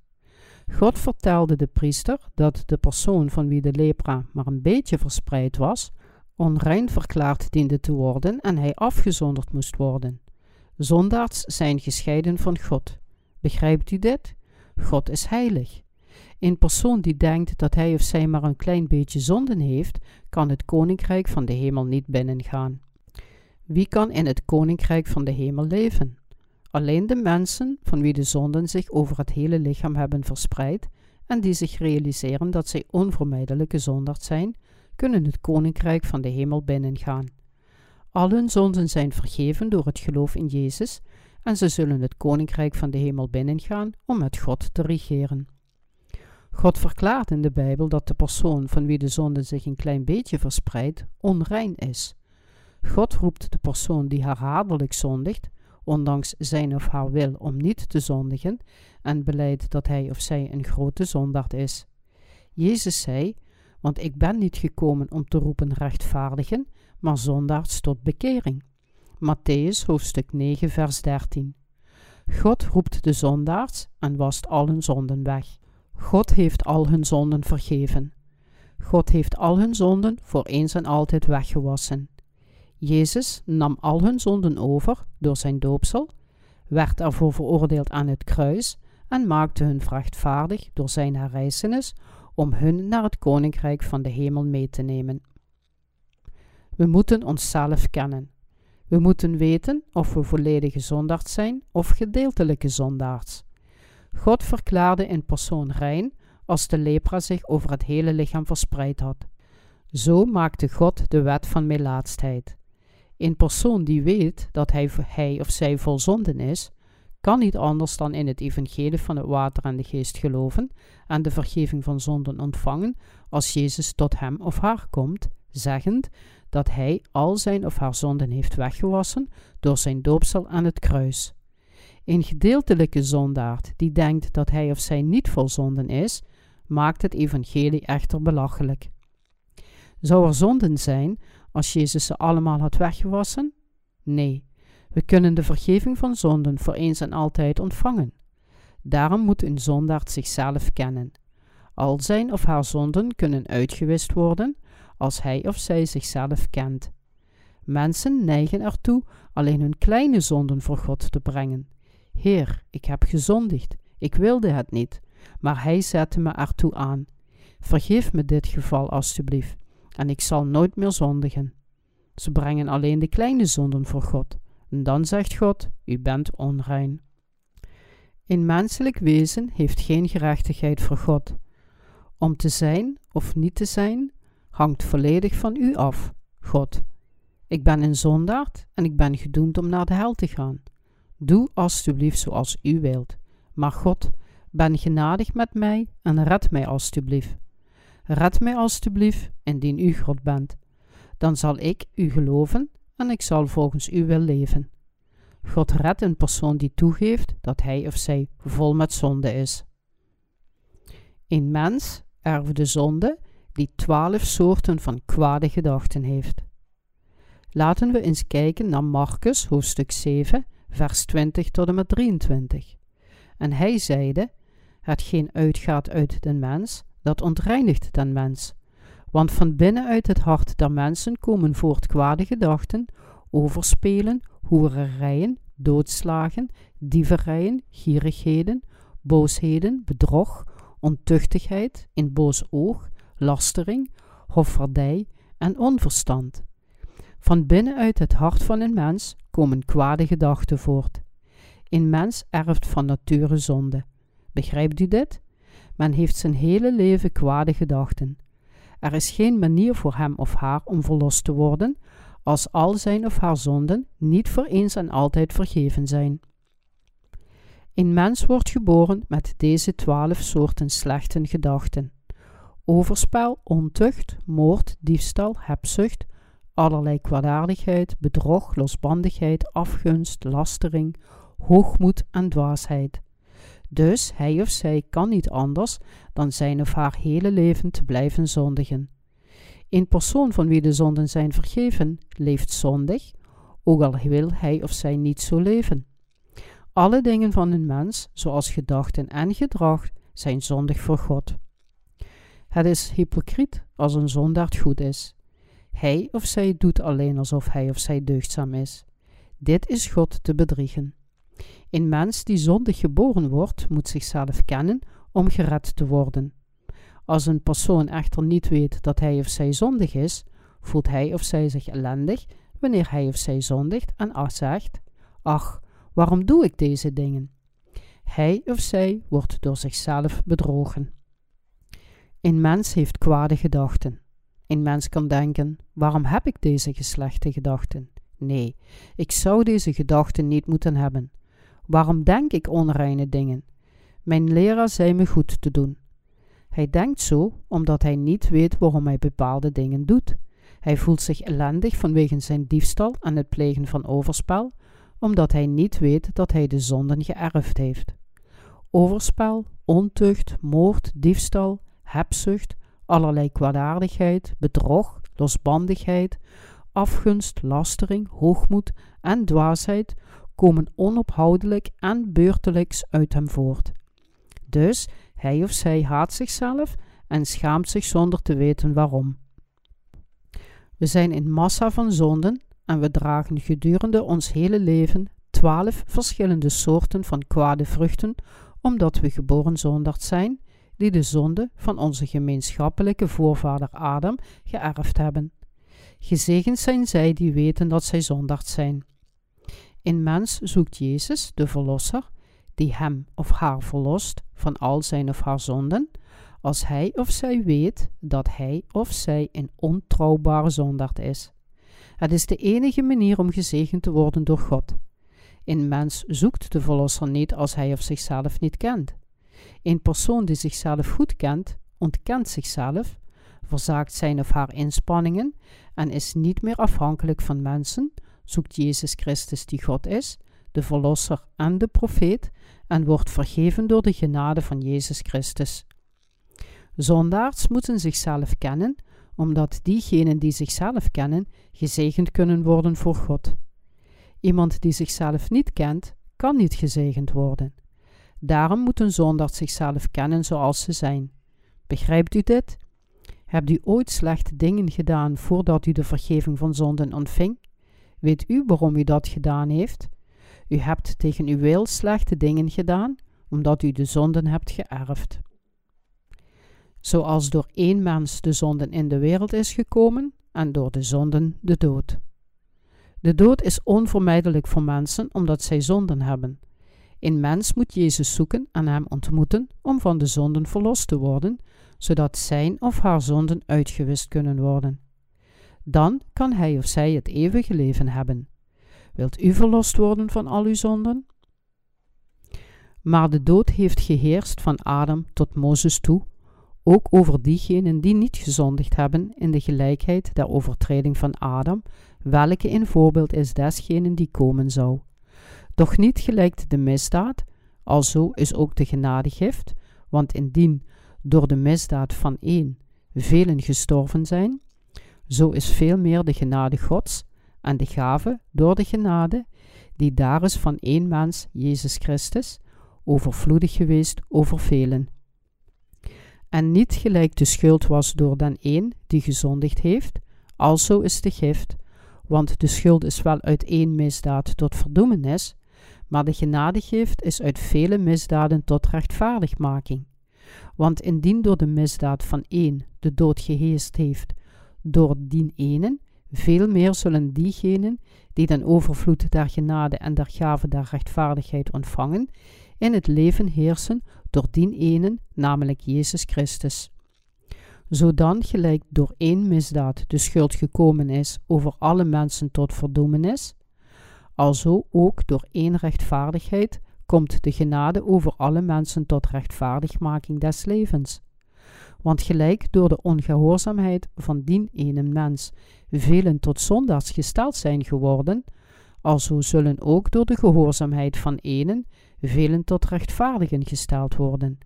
A: God vertelde de priester dat de persoon van wie de lepra maar een beetje verspreid was, onrein verklaard diende te worden en hij afgezonderd moest worden. Zondaards zijn gescheiden van God. Begrijpt u dit? God is heilig. Een persoon die denkt dat hij of zij maar een klein beetje zonden heeft, kan het koninkrijk van de hemel niet binnengaan. Wie kan in het koninkrijk van de hemel leven? Alleen de mensen van wie de zonden zich over het hele lichaam hebben verspreid en die zich realiseren dat zij onvermijdelijke zondaars zijn, kunnen het koninkrijk van de hemel binnengaan. Al hun zonden zijn vergeven door het geloof in Jezus en ze zullen het koninkrijk van de hemel binnengaan om met God te regeren. God verklaart in de Bijbel dat de persoon van wie de zonde zich een klein beetje verspreidt, onrein is. God roept de persoon die herhaaldelijk zondigt, ondanks zijn of haar wil om niet te zondigen, en beleidt dat hij of zij een grote zondaard is. Jezus zei: Want ik ben niet gekomen om te roepen rechtvaardigen, maar zondaards tot bekering. Matthäus hoofdstuk 9, vers 13. God roept de zondaars en wast al hun zonden weg. God heeft al hun zonden vergeven. God heeft al hun zonden voor eens en altijd weggewassen. Jezus nam al hun zonden over door zijn doopsel, werd ervoor veroordeeld aan het kruis en maakte hun rechtvaardig door zijn herrijzenis om hun naar het koninkrijk van de hemel mee te nemen. We moeten onszelf kennen. We moeten weten of we volledige zondaars zijn of gedeeltelijke zondaars. God verklaarde in persoon rein als de lepra zich over het hele lichaam verspreid had. Zo maakte God de wet van melaatsheid. Een persoon die weet dat hij, hij of zij vol zonden is, kan niet anders dan in het evangelie van het water en de geest geloven en de vergeving van zonden ontvangen als Jezus tot hem of haar komt, zeggend dat hij al zijn of haar zonden heeft weggewassen door zijn doopsel aan het kruis. Een gedeeltelijke zondaard die denkt dat hij of zij niet vol zonden is, maakt het evangelie echter belachelijk. Zou er zonden zijn als Jezus ze allemaal had weggewassen? Nee, we kunnen de vergeving van zonden voor eens en altijd ontvangen. Daarom moet een zondaard zichzelf kennen. Al zijn of haar zonden kunnen uitgewist worden als hij of zij zichzelf kent. Mensen neigen ertoe alleen hun kleine zonden voor God te brengen. Heer, ik heb gezondigd, ik wilde het niet, maar Hij zette me ertoe aan. Vergeef me dit geval alstublieft, en ik zal nooit meer zondigen. Ze brengen alleen de kleine zonden voor God, en dan zegt God: U bent onrein. Een menselijk wezen heeft geen gerechtigheid voor God. Om te zijn of niet te zijn, hangt volledig van u af, God. Ik ben een zondaard en ik ben gedoemd om naar de hel te gaan. Doe alstublieft zoals u wilt. Maar God, ben genadig met mij en red mij alstublieft. Red mij alstublieft, indien u God bent. Dan zal ik u geloven en ik zal volgens u wil leven. God redt een persoon die toegeeft dat hij of zij vol met zonde is. Een mens erft de zonde die twaalf soorten van kwade gedachten heeft. Laten we eens kijken naar Marcus hoofdstuk 7, vers 20 tot en met 23. En hij zeide: Hetgeen uitgaat uit den mens, dat ontreinigt den mens. Want van binnenuit het hart der mensen komen voort kwade gedachten, overspelen, hoererijen, doodslagen, dieverijen, gierigheden, boosheden, bedrog, ontuchtigheid, in boos oog, lastering, hofvaardij en onverstand. Van binnenuit het hart van een mens komen kwade gedachten voort. Een mens erft van nature zonde. Begrijpt u dit? Men heeft zijn hele leven kwade gedachten. Er is geen manier voor hem of haar om verlost te worden als al zijn of haar zonden niet voor eens en altijd vergeven zijn. Een mens wordt geboren met deze twaalf soorten slechte gedachten: overspel, ontucht, moord, diefstal, hebzucht, allerlei kwaadaardigheid, bedrog, losbandigheid, afgunst, lastering, hoogmoed en dwaasheid. Dus hij of zij kan niet anders dan zijn of haar hele leven te blijven zondigen. Een persoon van wie de zonden zijn vergeven, leeft zondig, ook al wil hij of zij niet zo leven. Alle dingen van een mens, zoals gedachten en gedrag, zijn zondig voor God. Het is hypocriet als een zondaard goed is. Hij of zij doet alleen alsof hij of zij deugdzaam is. Dit is God te bedriegen. Een mens die zondig geboren wordt, moet zichzelf kennen om gered te worden. Als een persoon echter niet weet dat hij of zij zondig is, voelt hij of zij zich ellendig wanneer hij of zij zondigt en zegt: Ach, waarom doe ik deze dingen? Hij of zij wordt door zichzelf bedrogen. Een mens heeft kwade gedachten. Een mens kan denken: waarom heb ik deze geslechte gedachten? Nee, ik zou deze gedachten niet moeten hebben. Waarom denk ik onreine dingen? Mijn leraar zei me goed te doen. Hij denkt zo omdat hij niet weet waarom hij bepaalde dingen doet. Hij voelt zich ellendig vanwege zijn diefstal en het plegen van overspel, omdat hij niet weet dat hij de zonden geërfd heeft. Overspel, ontucht, moord, diefstal, hebzucht, allerlei kwaadaardigheid, bedrog, losbandigheid, afgunst, lastering, hoogmoed en dwaasheid komen onophoudelijk en beurtelijks uit hem voort. Dus hij of zij haat zichzelf en schaamt zich zonder te weten waarom. We zijn in massa van zonden en we dragen gedurende ons hele leven twaalf verschillende soorten van kwade vruchten, omdat we geboren zondaard zijn, die de zonde van onze gemeenschappelijke voorvader Adam geërfd hebben. Gezegend zijn zij die weten dat zij zondaard zijn. In mens zoekt Jezus, de Verlosser, die hem of haar verlost van al zijn of haar zonden, als hij of zij weet dat hij of zij een ontrouwbare zondaard is. Het is de enige manier om gezegend te worden door God. Een mens zoekt de Verlosser niet als hij of zichzelf niet kent. Een persoon die zichzelf goed kent, ontkent zichzelf, verzaakt zijn of haar inspanningen en is niet meer afhankelijk van mensen, zoekt Jezus Christus die God is, de Verlosser en de profeet, en wordt vergeven door de genade van Jezus Christus. Zondaars moeten zichzelf kennen, omdat diegenen die zichzelf kennen gezegend kunnen worden voor God. Iemand die zichzelf niet kent, kan niet gezegend worden. Daarom moet een zondaar zichzelf kennen zoals ze zijn. Begrijpt u dit? Hebt u ooit slechte dingen gedaan voordat u de vergeving van zonden ontving? Weet u waarom u dat gedaan heeft? U hebt tegen uw wil slechte dingen gedaan, omdat u de zonden hebt geërfd. Zoals door één mens de zonden in de wereld is gekomen en door de zonden de dood. De dood is onvermijdelijk voor mensen omdat zij zonden hebben. Een mens moet Jezus zoeken en hem ontmoeten om van de zonden verlost te worden, zodat zijn of haar zonden uitgewist kunnen worden. Dan kan hij of zij het eeuwige leven hebben. Wilt u verlost worden van al uw zonden? Maar de dood heeft geheerst van Adam tot Mozes toe, ook over diegenen die niet gezondigd hebben in de gelijkheid der overtreding van Adam, welke een voorbeeld is desgenen die komen zou. Doch niet gelijk de misdaad, alzo is ook de genadegift, want indien door de misdaad van één velen gestorven zijn, zo is veel meer de genade Gods en de gave door de genade, die daar is van één mens, Jezus Christus, overvloedig geweest over velen. En niet gelijk de schuld was door den een die gezondigd heeft, alzo is de gift, want de schuld is wel uit één misdaad tot verdoemenis, maar de genadegift is uit vele misdaden tot rechtvaardigmaking. Want indien door de misdaad van één de dood geheest heeft, door dien enen, veel meer zullen diegenen die den overvloed der genade en der gave der rechtvaardigheid ontvangen, in het leven heersen door dien enen, namelijk Jezus Christus. Zodan gelijk door één misdaad de schuld gekomen is over alle mensen tot verdoemenis, alzo ook door één rechtvaardigheid komt de genade over alle mensen tot rechtvaardigmaking des levens. Want gelijk door de ongehoorzaamheid van dien ene mens velen tot zondaars gesteld zijn geworden, alzo zullen ook door de gehoorzaamheid van enen velen tot rechtvaardigen gesteld worden.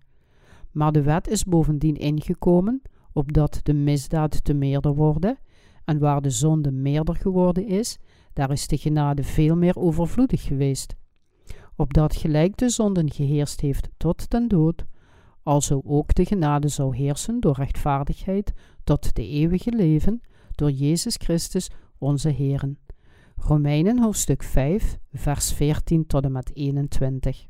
A: Maar de wet is bovendien ingekomen, opdat de misdaad te meerder worden, en waar de zonde meerder geworden is, daar is de genade veel meer overvloedig geweest. Opdat gelijk de zonden geheerst heeft tot den dood, alzo ook de genade zou heersen door rechtvaardigheid tot de eeuwige leven, door Jezus Christus onze Heeren. Romeinen hoofdstuk 5, vers 14 tot en met 21.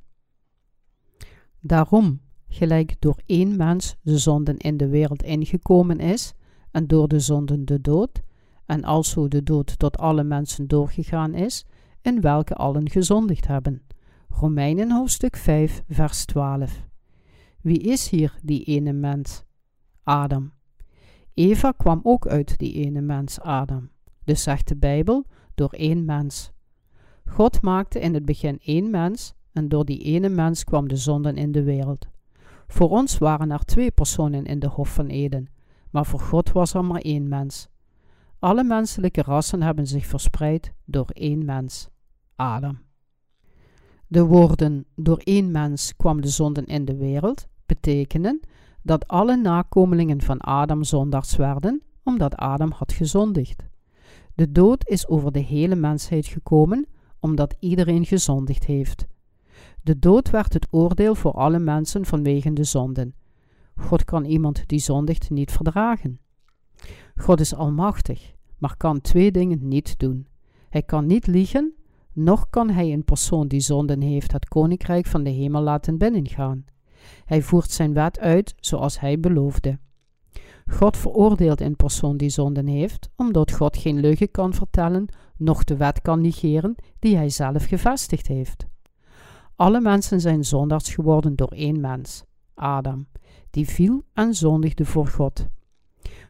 A: Daarom, gelijk door één mens de zonden in de wereld ingekomen is, en door de zonden de dood, en alzo de dood tot alle mensen doorgegaan is, in welke allen gezondigd hebben. Romeinen hoofdstuk 5, vers 12. Wie is hier die ene mens? Adam. Eva kwam ook uit die ene mens, Adam. Dus zegt de Bijbel, door één mens. God maakte in het begin één mens, en door die ene mens kwam de zonden in de wereld. Voor ons waren er twee personen in de Hof van Eden, maar voor God was er maar één mens. Alle menselijke rassen hebben zich verspreid door één mens, Adam. De woorden door één mens kwam de zonden in de wereld betekenen dat alle nakomelingen van Adam zondags werden, omdat Adam had gezondigd. De dood is over de hele mensheid gekomen, omdat iedereen gezondigd heeft. De dood werd het oordeel voor alle mensen vanwege de zonden. God kan iemand die zondigt niet verdragen. God is almachtig, maar kan twee dingen niet doen. Hij kan niet liegen, noch kan hij een persoon die zonden heeft het koninkrijk van de hemel laten binnengaan. Hij voert zijn wet uit zoals hij beloofde. God veroordeelt een persoon die zonden heeft, omdat God geen leugen kan vertellen, noch de wet kan negeren die hij zelf gevestigd heeft. Alle mensen zijn zondaars geworden door één mens, Adam, die viel en zondigde voor God.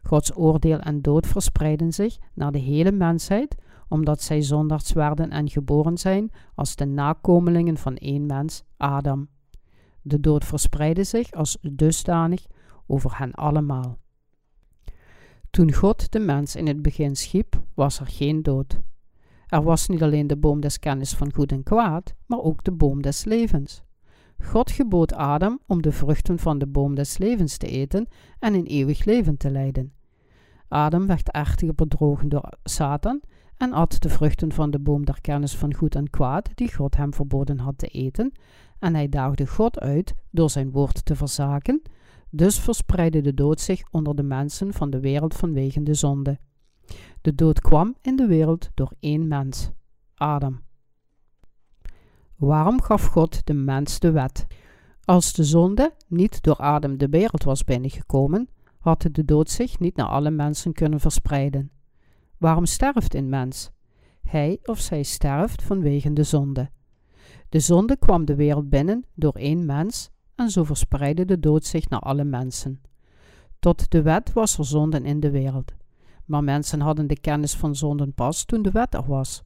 A: Gods oordeel en dood verspreiden zich naar de hele mensheid, omdat zij zondaars werden en geboren zijn als de nakomelingen van één mens, Adam. De dood verspreidde zich als dusdanig over hen allemaal. Toen God de mens in het begin schiep, was er geen dood. Er was niet alleen de boom des kennis van goed en kwaad, maar ook de boom des levens. God gebood Adam om de vruchten van de boom des levens te eten en een eeuwig leven te leiden. Adam werd echter bedrogen door Satan en at de vruchten van de boom der kennis van goed en kwaad, die God hem verboden had te eten, en hij daagde God uit door zijn woord te verzaken, dus verspreidde de dood zich onder de mensen van de wereld vanwege de zonde. De dood kwam in de wereld door één mens, Adam. Waarom gaf God de mens de wet? Als de zonde niet door Adam de wereld was binnengekomen, had de dood zich niet naar alle mensen kunnen verspreiden. Waarom sterft een mens? Hij of zij sterft vanwege de zonde. De zonde kwam de wereld binnen door één mens en zo verspreidde de dood zich naar alle mensen. Tot de wet was er zonden in de wereld, maar mensen hadden de kennis van zonden pas toen de wet er was.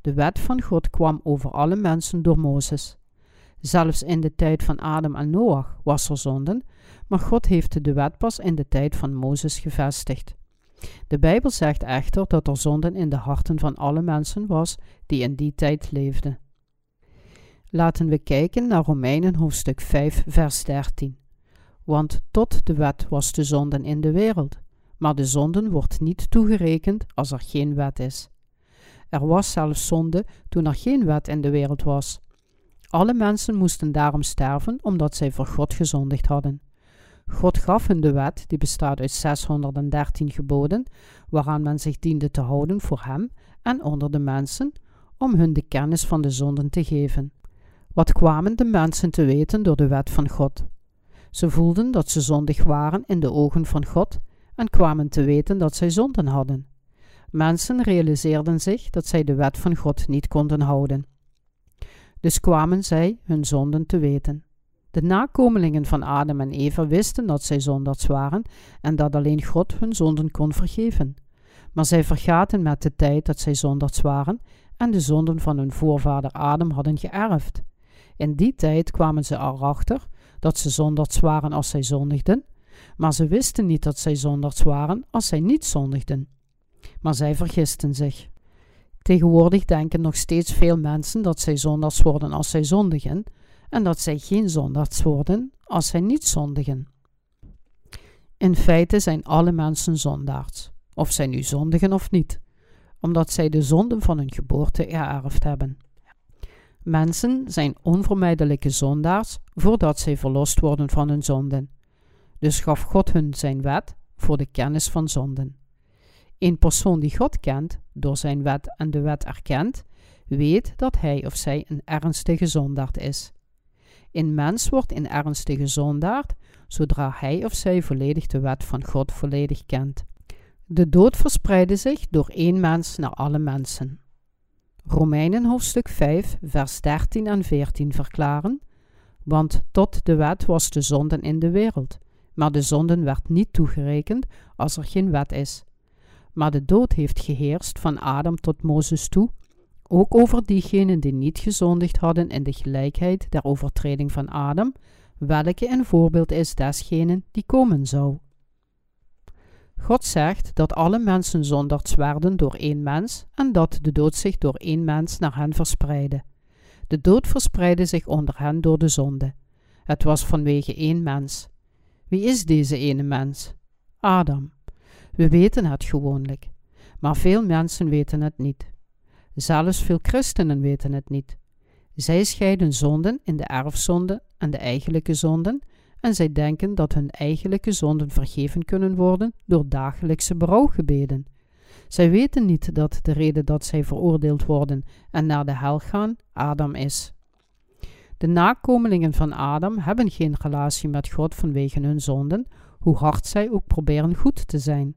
A: De wet van God kwam over alle mensen door Mozes. Zelfs in de tijd van Adam en Noach was er zonden, maar God heeft de wet pas in de tijd van Mozes gevestigd. De Bijbel zegt echter dat er zonden in de harten van alle mensen was die in die tijd leefden. Laten we kijken naar Romeinen hoofdstuk 5, vers 13. Want tot de wet was de zonden in de wereld, maar de zonden wordt niet toegerekend als er geen wet is. Er was zelfs zonde toen er geen wet in de wereld was. Alle mensen moesten daarom sterven omdat zij voor God gezondigd hadden. God gaf hun de wet, die bestaat uit 613 geboden, waaraan men zich diende te houden voor hem en onder de mensen, om hun de kennis van de zonden te geven. Wat kwamen de mensen te weten door de wet van God? Ze voelden dat ze zondig waren in de ogen van God en kwamen te weten dat zij zonden hadden. Mensen realiseerden zich dat zij de wet van God niet konden houden. Dus kwamen zij hun zonden te weten. De nakomelingen van Adam en Eva wisten dat zij zondaars waren en dat alleen God hun zonden kon vergeven. Maar zij vergaten met de tijd dat zij zondaars waren en de zonden van hun voorvader Adam hadden geërfd. In die tijd kwamen ze erachter dat ze zondaars waren als zij zondigden, maar ze wisten niet dat zij zondaars waren als zij niet zondigden. Maar zij vergisten zich. Tegenwoordig denken nog steeds veel mensen dat zij zondaars worden als zij zondigen, en dat zij geen zondaars worden als zij niet zondigen. In feite zijn alle mensen zondaars, of zij nu zondigen of niet, omdat zij de zonden van hun geboorte geërfd hebben. Mensen zijn onvermijdelijke zondaars voordat zij verlost worden van hun zonden. Dus gaf God hun zijn wet voor de kennis van zonden. Een persoon die God kent, door zijn wet en de wet erkent, weet dat hij of zij een ernstige zondaard is. Een mens wordt een ernstige zondaard zodra hij of zij volledig de wet van God volledig kent. De dood verspreidde zich door één mens naar alle mensen. Romeinen hoofdstuk 5, vers 13 en 14 verklaren: Want tot de wet was de zonden in de wereld, maar de zonden werd niet toegerekend als er geen wet is. Maar de dood heeft geheerst van Adam tot Mozes toe, ook over diegenen die niet gezondigd hadden in de gelijkheid der overtreding van Adam, welke een voorbeeld is desgenen die komen zou. God zegt dat alle mensen zondags werden door één mens en dat de dood zich door één mens naar hen verspreidde. De dood verspreidde zich onder hen door de zonde. Het was vanwege één mens. Wie is deze ene mens? Adam. We weten het gewoonlijk, maar veel mensen weten het niet. Zelfs veel christenen weten het niet. Zij scheiden zonden in de erfzonde en de eigenlijke zonden en zij denken dat hun eigenlijke zonden vergeven kunnen worden door dagelijkse berouwgebeden. Zij weten niet dat de reden dat zij veroordeeld worden en naar de hel gaan Adam is. De nakomelingen van Adam hebben geen relatie met God vanwege hun zonden, hoe hard zij ook proberen goed te zijn.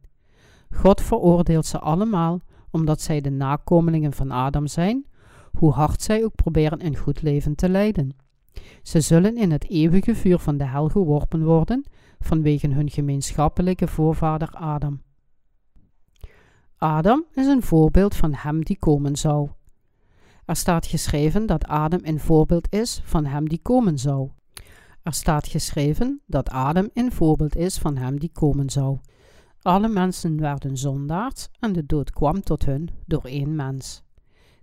A: God veroordeelt ze allemaal omdat zij de nakomelingen van Adam zijn, hoe hard zij ook proberen een goed leven te leiden. Ze zullen in het eeuwige vuur van de hel geworpen worden vanwege hun gemeenschappelijke voorvader Adam. Adam is een voorbeeld van hem die komen zou. Er staat geschreven dat Adam een voorbeeld is van hem die komen zou. Er staat geschreven dat Adam een voorbeeld is van hem die komen zou. Alle mensen werden zondaars en de dood kwam tot hun door één mens.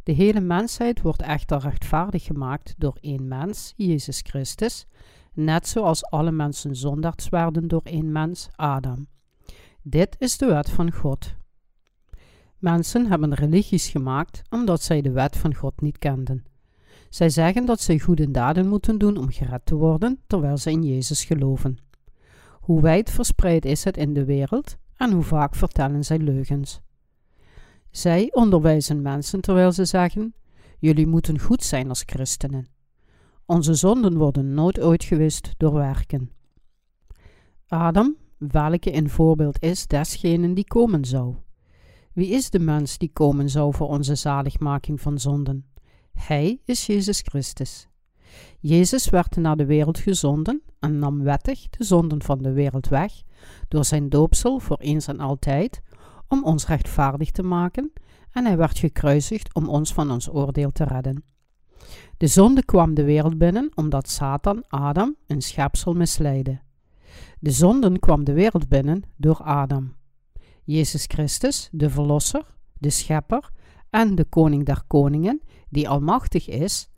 A: De hele mensheid wordt echter rechtvaardig gemaakt door één mens, Jezus Christus, net zoals alle mensen zondaars werden door één mens, Adam. Dit is de wet van God. Mensen hebben religies gemaakt omdat zij de wet van God niet kenden. Zij zeggen dat zij goede daden moeten doen om gered te worden, terwijl zij in Jezus geloven. Hoe wijd verspreid is het in de wereld en hoe vaak vertellen zij leugens? Zij onderwijzen mensen terwijl ze zeggen: Jullie moeten goed zijn als christenen. Onze zonden worden nooit uitgewist door werken. Adam, welke een voorbeeld is desgenen die komen zou. Wie is de mens die komen zou voor onze zaligmaking van zonden? Hij is Jezus Christus. Jezus werd naar de wereld gezonden en nam wettig de zonden van de wereld weg door zijn doopsel voor eens en altijd om ons rechtvaardig te maken en hij werd gekruisigd om ons van ons oordeel te redden. De zonde kwam de wereld binnen omdat Satan Adam, een schepsel, misleidde. De zonden kwam de wereld binnen door Adam. Jezus Christus, de Verlosser, de Schepper en de Koning der Koningen, die almachtig is,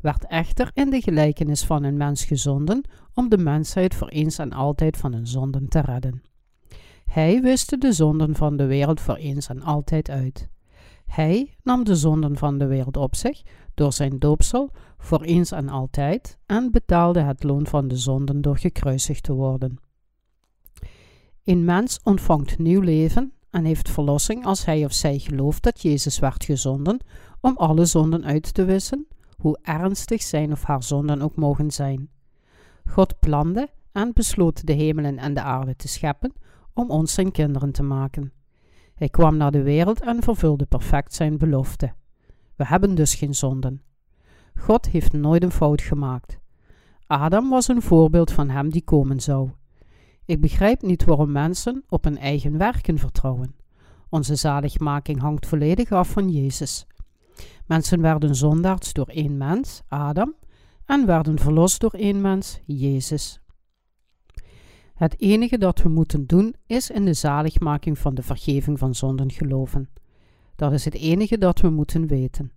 A: werd echter in de gelijkenis van een mens gezonden om de mensheid voor eens en altijd van hun zonden te redden. Hij wist de zonden van de wereld voor eens en altijd uit. Hij nam de zonden van de wereld op zich door zijn doopsel voor eens en altijd en betaalde het loon van de zonden door gekruisigd te worden. Een mens ontvangt nieuw leven en heeft verlossing als hij of zij gelooft dat Jezus werd gezonden om alle zonden uit te wissen, hoe ernstig zijn of haar zonden ook mogen zijn. God plande en besloot de hemelen en de aarde te scheppen om ons zijn kinderen te maken. Hij kwam naar de wereld en vervulde perfect zijn belofte. We hebben dus geen zonden. God heeft nooit een fout gemaakt. Adam was een voorbeeld van hem die komen zou. Ik begrijp niet waarom mensen op hun eigen werken vertrouwen. Onze zaligmaking hangt volledig af van Jezus. Mensen werden zondaards door één mens, Adam, en werden verlost door één mens, Jezus. Het enige dat we moeten doen is in de zaligmaking van de vergeving van zonden geloven. Dat is het enige dat we moeten weten.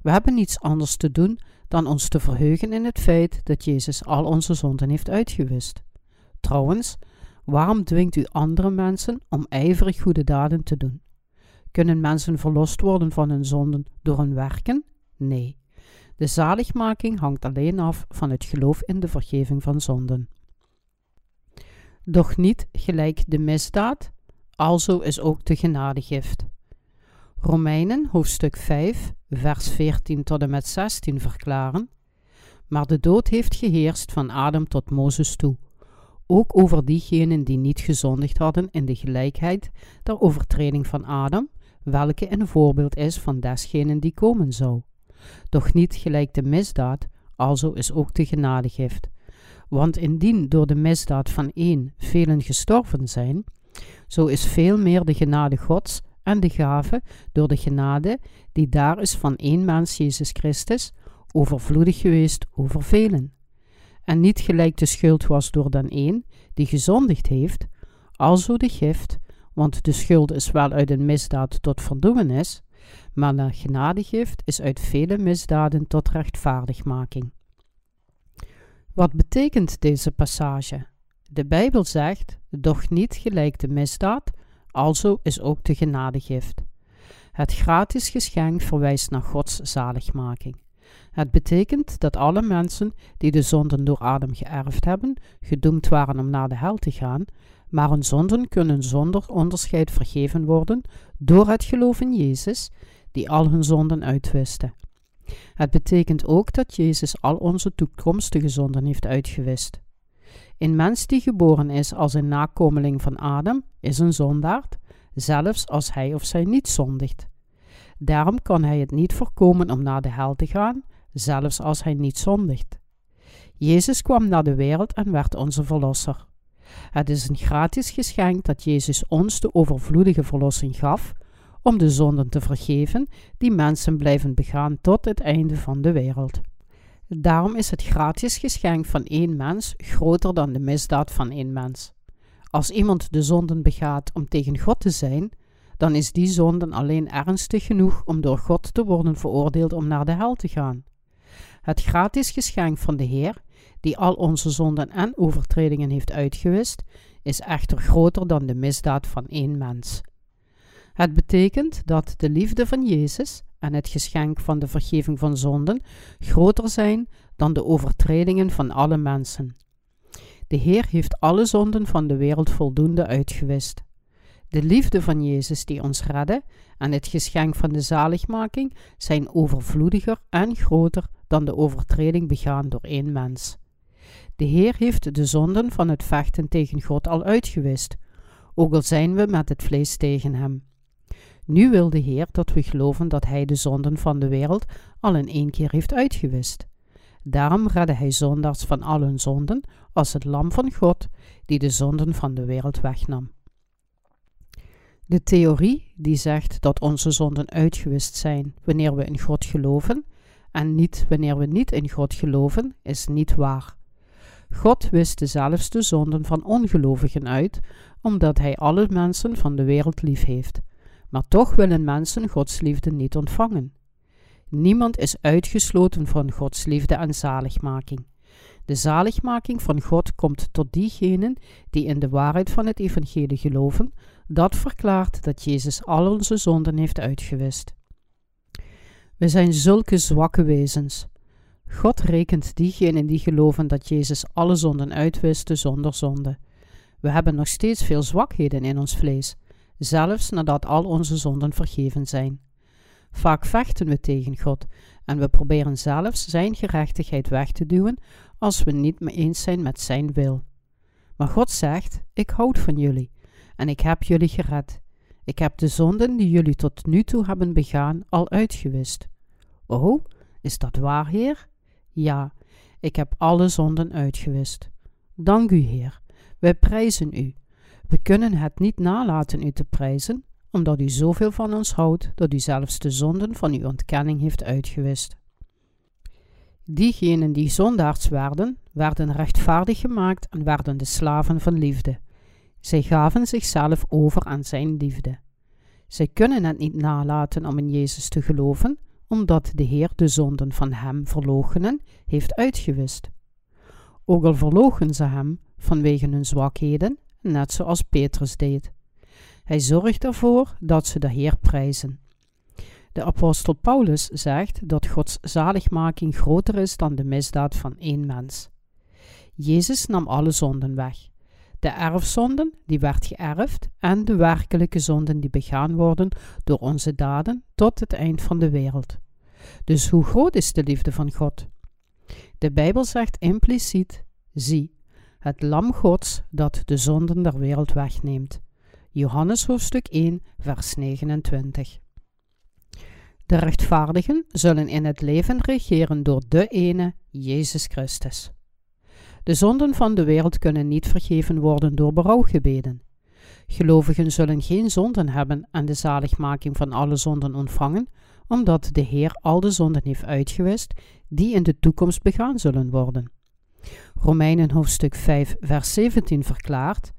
A: We hebben niets anders te doen dan ons te verheugen in het feit dat Jezus al onze zonden heeft uitgewist. Trouwens, waarom dwingt u andere mensen om ijverig goede daden te doen? Kunnen mensen verlost worden van hun zonden door hun werken? Nee. De zaligmaking hangt alleen af van het geloof in de vergeving van zonden. Doch niet gelijk de misdaad, alzo is ook de genadegift. Romeinen hoofdstuk 5, vers 14 tot en met 16 verklaren: Maar de dood heeft geheerst van Adam tot Mozes toe, ook over diegenen die niet gezondigd hadden in de gelijkheid der overtreding van Adam, welke een voorbeeld is van desgenen die komen zou. Doch niet gelijk de misdaad, alzo is ook de genadegift. Want indien door de misdaad van één velen gestorven zijn, zo is veel meer de genade Gods en de gave door de genade die daar is van één mens Jezus Christus, overvloedig geweest over velen. En niet gelijk de schuld was door dan één die gezondigd heeft, alzo de gift, want de schuld is wel uit een misdaad tot verdoemenis, maar de genadegift is uit vele misdaden tot rechtvaardigmaking. Wat betekent deze passage? De Bijbel zegt: doch niet gelijk de misdaad, alzo is ook de genadegift. Het gratis geschenk verwijst naar Gods zaligmaking. Het betekent dat alle mensen die de zonden door Adam geërfd hebben, gedoemd waren om naar de hel te gaan, maar hun zonden kunnen zonder onderscheid vergeven worden door het geloof in Jezus, die al hun zonden uitwiste. Het betekent ook dat Jezus al onze toekomstige zonden heeft uitgewist. Een mens die geboren is als een nakomeling van Adam is een zondaard, zelfs als hij of zij niet zondigt. Daarom kan hij het niet voorkomen om naar de hel te gaan, zelfs als hij niet zondigt. Jezus kwam naar de wereld en werd onze verlosser. Het is een gratis geschenk dat Jezus ons de overvloedige verlossing gaf om de zonden te vergeven die mensen blijven begaan tot het einde van de wereld. Daarom is het gratis geschenk van één mens groter dan de misdaad van één mens. Als iemand de zonden begaat om tegen God te zijn, dan is die zonden alleen ernstig genoeg om door God te worden veroordeeld om naar de hel te gaan. Het gratis geschenk van de Heer, die al onze zonden en overtredingen heeft uitgewist, is echter groter dan de misdaad van één mens. Het betekent dat de liefde van Jezus en het geschenk van de vergeving van zonden groter zijn dan de overtredingen van alle mensen. De Heer heeft alle zonden van de wereld voldoende uitgewist. De liefde van Jezus die ons redde en het geschenk van de zaligmaking zijn overvloediger en groter dan de overtreding begaan door één mens. De Heer heeft de zonden van het vechten tegen God al uitgewist, ook al zijn we met het vlees tegen Hem. Nu wil de Heer dat we geloven dat Hij de zonden van de wereld al in één keer heeft uitgewist. Daarom redde Hij zondaars van al hun zonden als het lam van God die de zonden van de wereld wegnam. De theorie die zegt dat onze zonden uitgewist zijn wanneer we in God geloven en niet wanneer we niet in God geloven, is niet waar. God wist zelfs de zonden van ongelovigen uit, omdat Hij alle mensen van de wereld lief heeft. Maar toch willen mensen Gods liefde niet ontvangen. Niemand is uitgesloten van Gods liefde en zaligmaking. De zaligmaking van God komt tot diegenen die in de waarheid van het evangelie geloven, dat verklaart dat Jezus al onze zonden heeft uitgewist. We zijn zulke zwakke wezens. God rekent diegenen die geloven dat Jezus alle zonden uitwiste zonder zonde. We hebben nog steeds veel zwakheden in ons vlees, zelfs nadat al onze zonden vergeven zijn. Vaak vechten we tegen God en we proberen zelfs Zijn gerechtigheid weg te duwen als we niet mee eens zijn met Zijn wil. Maar God zegt: Ik houd van jullie en ik heb jullie gered. Ik heb de zonden die jullie tot nu toe hebben begaan al uitgewist. Oh, is dat waar, Heer? Ja, ik heb alle zonden uitgewist. Dank u, Heer. Wij prijzen u. We kunnen het niet nalaten u te prijzen, omdat u zoveel van ons houdt dat u zelfs de zonden van uw ontkenning heeft uitgewist. Diegenen die zondaars werden, werden rechtvaardig gemaakt en werden de slaven van liefde. Zij gaven zichzelf over aan zijn liefde. Zij kunnen het niet nalaten om in Jezus te geloven, omdat de Heer de zonden van hem verloochenen heeft uitgewist. Ook al verlogen ze hem vanwege hun zwakheden, net zoals Petrus deed. Hij zorgt ervoor dat ze de Heer prijzen. De apostel Paulus zegt dat Gods zaligmaking groter is dan de misdaad van één mens. Jezus nam alle zonden weg. De erfzonden die werd geërfd en de werkelijke zonden die begaan worden door onze daden tot het eind van de wereld. Dus hoe groot is de liefde van God? De Bijbel zegt impliciet: zie, het lam Gods dat de zonden der wereld wegneemt. Johannes hoofdstuk 1, vers 29. De rechtvaardigen zullen in het leven regeren door de ene, Jezus Christus. De zonden van de wereld kunnen niet vergeven worden door berouwgebeden. Gelovigen zullen geen zonden hebben en de zaligmaking van alle zonden ontvangen, omdat de Heer al de zonden heeft uitgewist die in de toekomst begaan zullen worden. Romeinen hoofdstuk 5, vers 17 verklaart: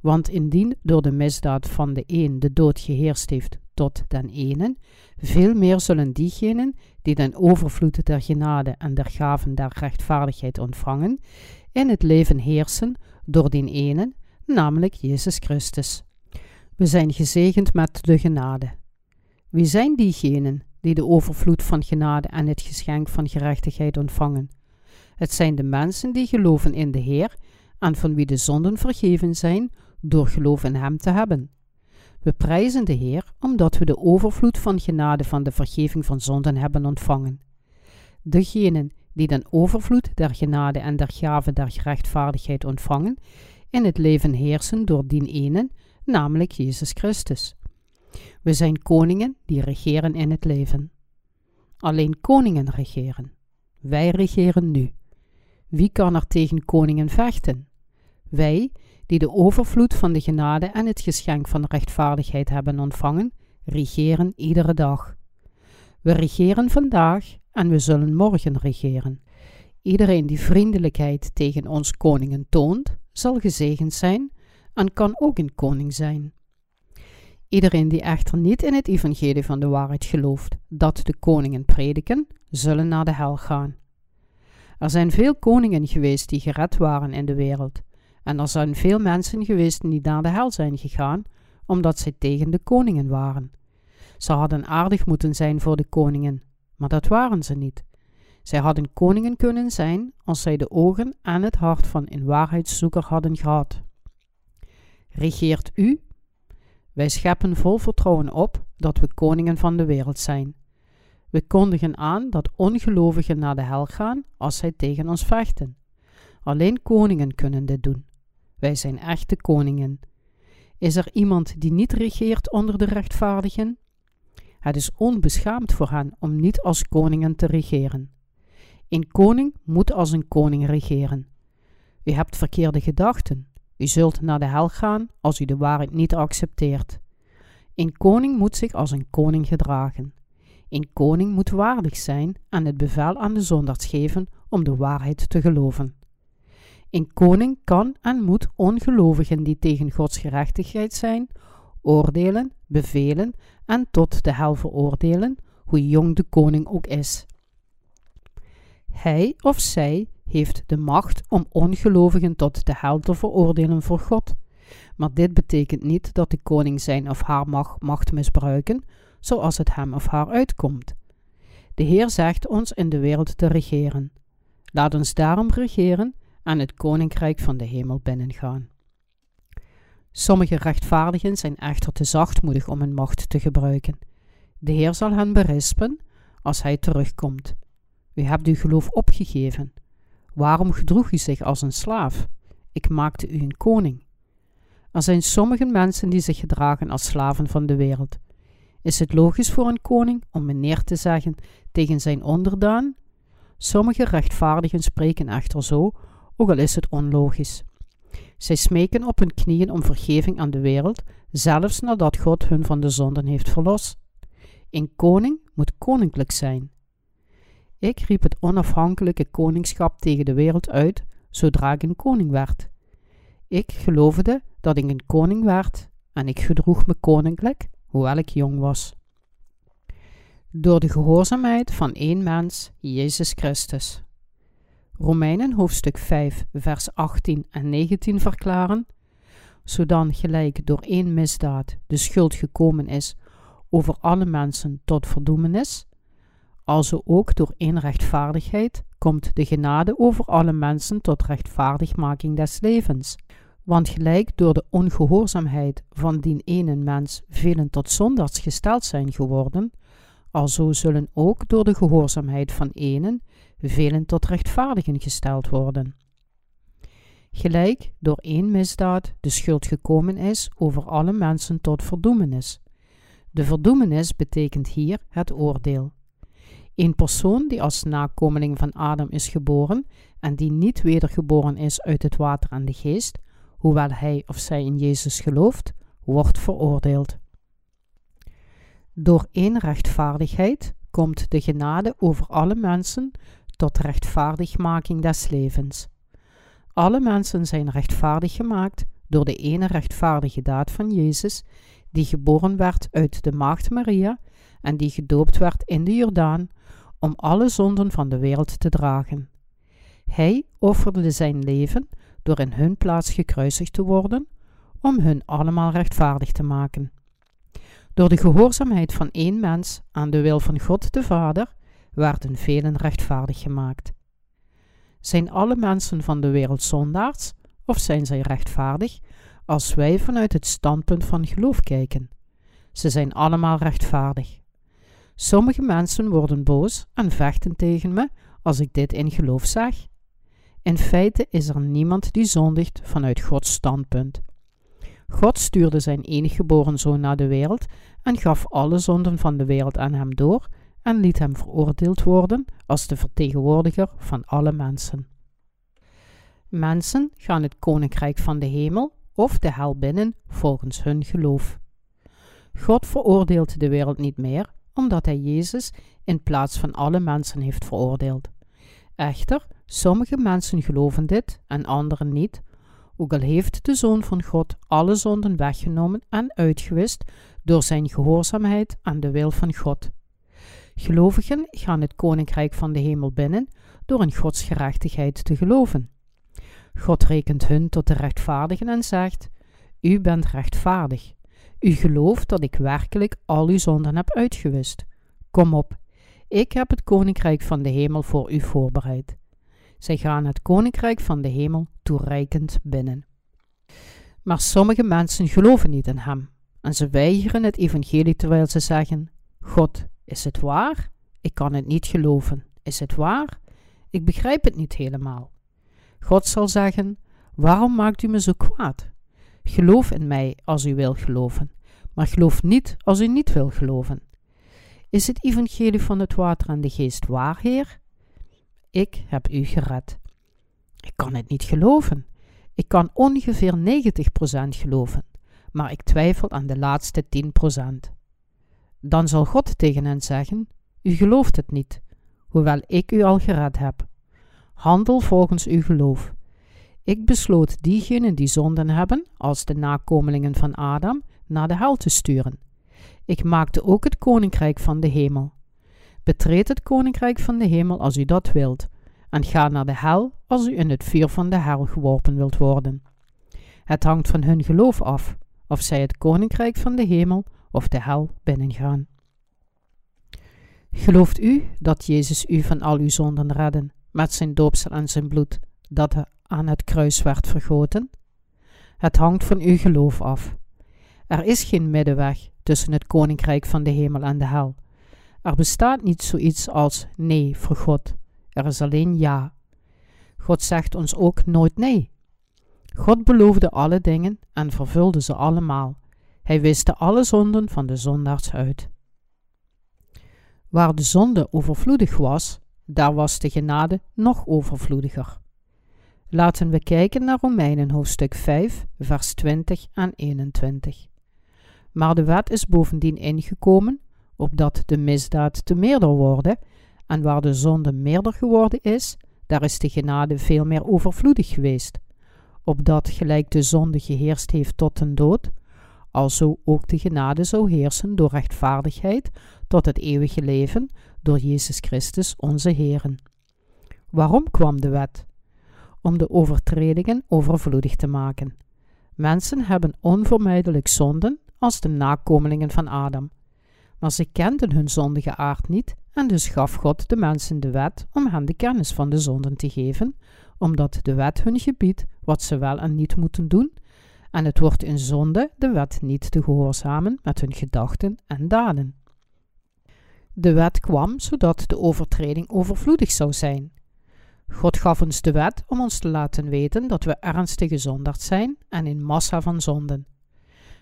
A: Want indien door de misdaad van de een de dood geheerst heeft tot den ene, veel meer zullen diegenen die den overvloed der genade en der gaven der rechtvaardigheid ontvangen, in het leven heersen door die ene, namelijk Jezus Christus. We zijn gezegend met de genade. Wie zijn diegenen die de overvloed van genade en het geschenk van gerechtigheid ontvangen? Het zijn de mensen die geloven in de Heer en van wie de zonden vergeven zijn door geloof in Hem te hebben. We prijzen de Heer omdat we de overvloed van genade van de vergeving van zonden hebben ontvangen. Degenen die den overvloed der genade en der gave der rechtvaardigheid ontvangen, in het leven heersen door dien ene, namelijk Jezus Christus. We zijn koningen die regeren in het leven. Alleen koningen regeren. Wij regeren nu. Wie kan er tegen koningen vechten? Wij, die de overvloed van de genade en het geschenk van rechtvaardigheid hebben ontvangen, regeren iedere dag. We regeren vandaag en we zullen morgen regeren. Iedereen die vriendelijkheid tegen ons koningen toont, zal gezegend zijn en kan ook een koning zijn. Iedereen die echter niet in het evangelie van de waarheid gelooft dat de koningen prediken, zullen naar de hel gaan. Er zijn veel koningen geweest die gered waren in de wereld, en er zijn veel mensen geweest die naar de hel zijn gegaan, omdat zij tegen de koningen waren. Ze hadden aardig moeten zijn voor de koningen, maar dat waren ze niet. Zij hadden koningen kunnen zijn als zij de ogen en het hart van een waarheidszoeker hadden gehad. Regeert u? Wij scheppen vol vertrouwen op dat we koningen van de wereld zijn. We kondigen aan dat ongelovigen naar de hel gaan als zij tegen ons vechten. Alleen koningen kunnen dit doen. Wij zijn echte koningen. Is er iemand die niet regeert onder de rechtvaardigen? Het is onbeschaamd voor hen om niet als koningen te regeren. Een koning moet als een koning regeren. U hebt verkeerde gedachten. U zult naar de hel gaan als u de waarheid niet accepteert. Een koning moet zich als een koning gedragen. Een koning moet waardig zijn en het bevel aan de zondaars geven om de waarheid te geloven. Een koning kan en moet ongelovigen die tegen Gods gerechtigheid zijn, oordelen, bevelen en tot de hel veroordelen, hoe jong de koning ook is. Hij of zij heeft de macht om ongelovigen tot de hel te veroordelen voor God. Maar dit betekent niet dat de koning zijn of haar macht, macht misbruiken, zoals het hem of haar uitkomt. De Heer zegt ons in de wereld te regeren. Laat ons daarom regeren en het koninkrijk van de hemel binnengaan. Sommige rechtvaardigen zijn echter te zachtmoedig om hun macht te gebruiken. De Heer zal hen berispen als hij terugkomt. U hebt uw geloof opgegeven. Waarom gedroeg u zich als een slaaf? Ik maakte u een koning. Er zijn sommige mensen die zich gedragen als slaven van de wereld. Is het logisch voor een koning om meneer te zeggen tegen zijn onderdaan? Sommige rechtvaardigen spreken echter zo, ook al is het onlogisch. Zij smeken op hun knieën om vergeving aan de wereld, zelfs nadat God hun van de zonden heeft verlost. Een koning moet koninklijk zijn. Ik riep het onafhankelijke koningschap tegen de wereld uit zodra ik een koning werd. Ik geloofde dat ik een koning werd en ik gedroeg me koninklijk, hoewel ik jong was. Door de gehoorzaamheid van één mens, Jezus Christus. Romeinen hoofdstuk 5, vers 18 en 19 verklaren: Zodan gelijk door één misdaad de schuld gekomen is over alle mensen tot verdoemenis, also ook door één rechtvaardigheid komt de genade over alle mensen tot rechtvaardigmaking des levens. Want gelijk door de ongehoorzaamheid van die ene mens velen tot zondaars gesteld zijn geworden, alzo zullen ook door de gehoorzaamheid van enen velen tot rechtvaardigen gesteld worden. Gelijk door één misdaad de schuld gekomen is over alle mensen tot verdoemenis. De verdoemenis betekent hier het oordeel. Een persoon die als nakomeling van Adam is geboren en die niet wedergeboren is uit het water en de geest, hoewel hij of zij in Jezus gelooft, wordt veroordeeld. Door één rechtvaardigheid komt de genade over alle mensen tot rechtvaardigmaking des levens. Alle mensen zijn rechtvaardig gemaakt door de ene rechtvaardige daad van Jezus, die geboren werd uit de maagd Maria en die gedoopt werd in de Jordaan, om alle zonden van de wereld te dragen. Hij offerde zijn leven door in hun plaats gekruisigd te worden, om hun allemaal rechtvaardig te maken. Door de gehoorzaamheid van één mens aan de wil van God de Vader werden velen rechtvaardig gemaakt. Zijn alle mensen van de wereld zondaars, of zijn zij rechtvaardig, als wij vanuit het standpunt van geloof kijken? Ze zijn allemaal rechtvaardig. Sommige mensen worden boos en vechten tegen me als ik dit in geloof zeg. In feite is er niemand die zondigt vanuit Gods standpunt. God stuurde zijn enige geboren zoon naar de wereld en gaf alle zonden van de wereld aan hem door en liet hem veroordeeld worden als de vertegenwoordiger van alle mensen. Mensen gaan het koninkrijk van de hemel of de hel binnen volgens hun geloof. God veroordeelt de wereld niet meer, omdat hij Jezus in plaats van alle mensen heeft veroordeeld. Echter, sommige mensen geloven dit en anderen niet, ook al heeft de Zoon van God alle zonden weggenomen en uitgewist door zijn gehoorzaamheid aan de wil van God. Gelovigen gaan het koninkrijk van de hemel binnen door in Gods gerechtigheid te geloven. God rekent hun tot de rechtvaardigen en zegt: U bent rechtvaardig. U gelooft dat ik werkelijk al uw zonden heb uitgewist. Kom op, ik heb het koninkrijk van de hemel voor u voorbereid. Zij gaan het koninkrijk van de hemel toereikend binnen. Maar sommige mensen geloven niet in hem en ze weigeren het evangelie terwijl ze zeggen: God, is het waar? Ik kan het niet geloven. Is het waar? Ik begrijp het niet helemaal. God zal zeggen: Waarom maakt u me zo kwaad? Geloof in mij als u wil geloven, maar geloof niet als u niet wil geloven. Is het evangelie van het water en de geest waar, Heer? Ik heb u gered. Ik kan het niet geloven. Ik kan ongeveer 90% geloven, maar ik twijfel aan de laatste 10%. Dan zal God tegen hen zeggen: U gelooft het niet, hoewel ik u al gered heb. Handel volgens uw geloof. Ik besloot diegenen die zonden hebben, als de nakomelingen van Adam, naar de hel te sturen. Ik maakte ook het koninkrijk van de hemel. Betreed het koninkrijk van de hemel als u dat wilt, en ga naar de hel als u in het vuur van de hel geworpen wilt worden. Het hangt van hun geloof af, of zij het koninkrijk van de hemel of de hel binnengaan. Gelooft u dat Jezus u van al uw zonden redde met zijn doopsel en zijn bloed dat aan het kruis werd vergoten? Het hangt van uw geloof af. Er is geen middenweg tussen het koninkrijk van de hemel en de hel. Er bestaat niet zoiets als nee voor God. Er is alleen ja. God zegt ons ook nooit nee. God beloofde alle dingen en vervulde ze allemaal. Hij wiste alle zonden van de zondaars uit. Waar de zonde overvloedig was, daar was de genade nog overvloediger. Laten we kijken naar Romeinen hoofdstuk 5, vers 20 en 21. Maar de wet is bovendien ingekomen, opdat de misdaad te meerder worden, en waar de zonde meerder geworden is, daar is de genade veel meer overvloedig geweest, opdat gelijk de zonde geheerst heeft tot den dood, alzo ook de genade zou heersen door rechtvaardigheid tot het eeuwige leven door Jezus Christus onze Heeren. Waarom kwam de wet? Om de overtredingen overvloedig te maken. Mensen hebben onvermijdelijk zonden als de nakomelingen van Adam. Maar ze kenden hun zondige aard niet en dus gaf God de mensen de wet om hen de kennis van de zonden te geven, omdat de wet hun gebiedt wat ze wel en niet moeten doen, en het wordt een zonde de wet niet te gehoorzamen met hun gedachten en daden. De wet kwam zodat de overtreding overvloedig zou zijn. God gaf ons de wet om ons te laten weten dat we ernstige zondaars zijn en in massa van zonden.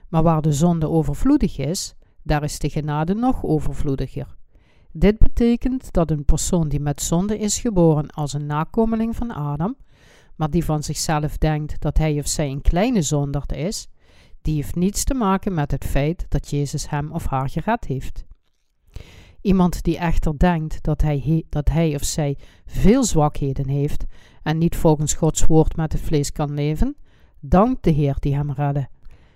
A: Maar waar de zonde overvloedig is, daar is de genade nog overvloediger. Dit betekent dat een persoon die met zonde is geboren als een nakomeling van Adam, maar die van zichzelf denkt dat hij of zij een kleine zondaar is, die heeft niets te maken met het feit dat Jezus hem of haar gered heeft. Iemand die echter denkt dat hij, dat hij of zij veel zwakheden heeft en niet volgens Gods woord met het vlees kan leven, dankt de Heer die hem redde.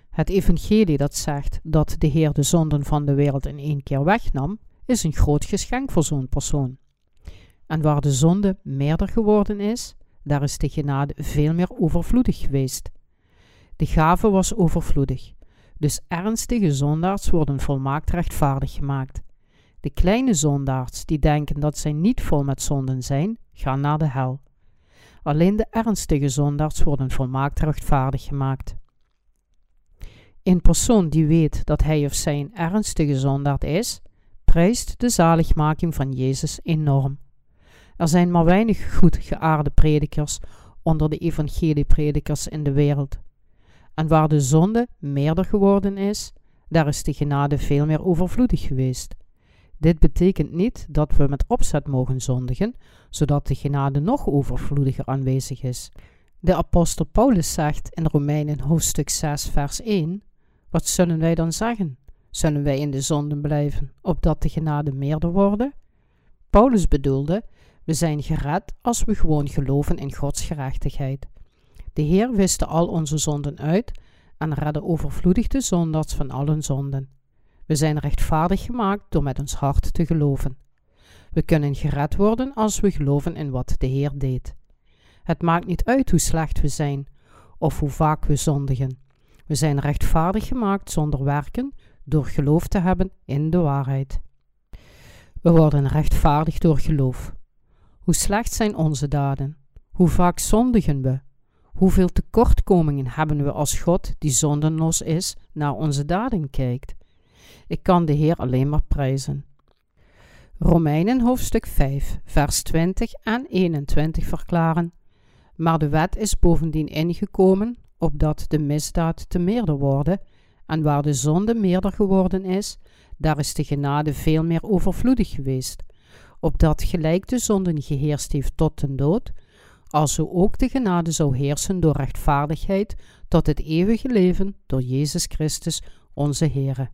A: Het evangelie dat zegt dat de Heer de zonden van de wereld in één keer wegnam, is een groot geschenk voor zo'n persoon. En waar de zonde meerder geworden is, daar is de genade veel meer overvloedig geweest. De gave was overvloedig, dus ernstige zondaars worden volmaakt rechtvaardig gemaakt. De kleine zondaars die denken dat zij niet vol met zonden zijn, gaan naar de hel. Alleen de ernstige zondaars worden volmaakt rechtvaardig gemaakt. Een persoon die weet dat hij of zij een ernstige zondaard is, prijst de zaligmaking van Jezus enorm. Er zijn maar weinig goed geaarde predikers onder de evangeliepredikers in de wereld. En waar de zonde meerder geworden is, daar is de genade veel meer overvloedig geweest. Dit betekent niet dat we met opzet mogen zondigen, zodat de genade nog overvloediger aanwezig is. De apostel Paulus zegt in Romeinen hoofdstuk 6 vers 1 wat zullen wij dan zeggen? Zullen wij in de zonden blijven, opdat de genade meerder worden? Paulus bedoelde, we zijn gered als we gewoon geloven in Gods gerechtigheid. De Heer wiste al onze zonden uit en redde overvloedig de zondaars van allen zonden. We zijn rechtvaardig gemaakt door met ons hart te geloven. We kunnen gered worden als we geloven in wat de Heer deed. Het maakt niet uit hoe slecht we zijn of hoe vaak we zondigen. We zijn rechtvaardig gemaakt zonder werken, door geloof te hebben in de waarheid. We worden rechtvaardig door geloof. Hoe slecht zijn onze daden? Hoe vaak zondigen we? Hoeveel tekortkomingen hebben we als God, die zondenlos is, naar onze daden kijkt? Ik kan de Heer alleen maar prijzen. Romeinen hoofdstuk 5, vers 20 en 21 verklaren: Maar de wet is bovendien ingekomen opdat de misdaad te meerder worden, en waar de zonde meerder geworden is, daar is de genade veel meer overvloedig geweest, opdat gelijk de zonde geheerst heeft tot den dood, alzo ook de genade zou heersen door rechtvaardigheid tot het eeuwige leven door Jezus Christus onze Heere.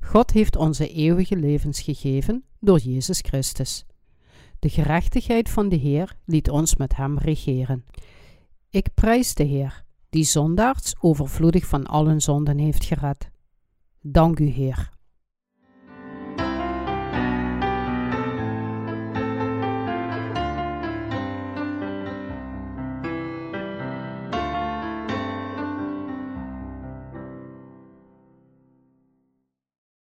A: God heeft onze eeuwige levens gegeven door Jezus Christus. De gerechtigheid van de Heer liet ons met Hem regeren. Ik prijs de Heer, die zondaars overvloedig van allen zonden heeft gered. Dank u, Heer.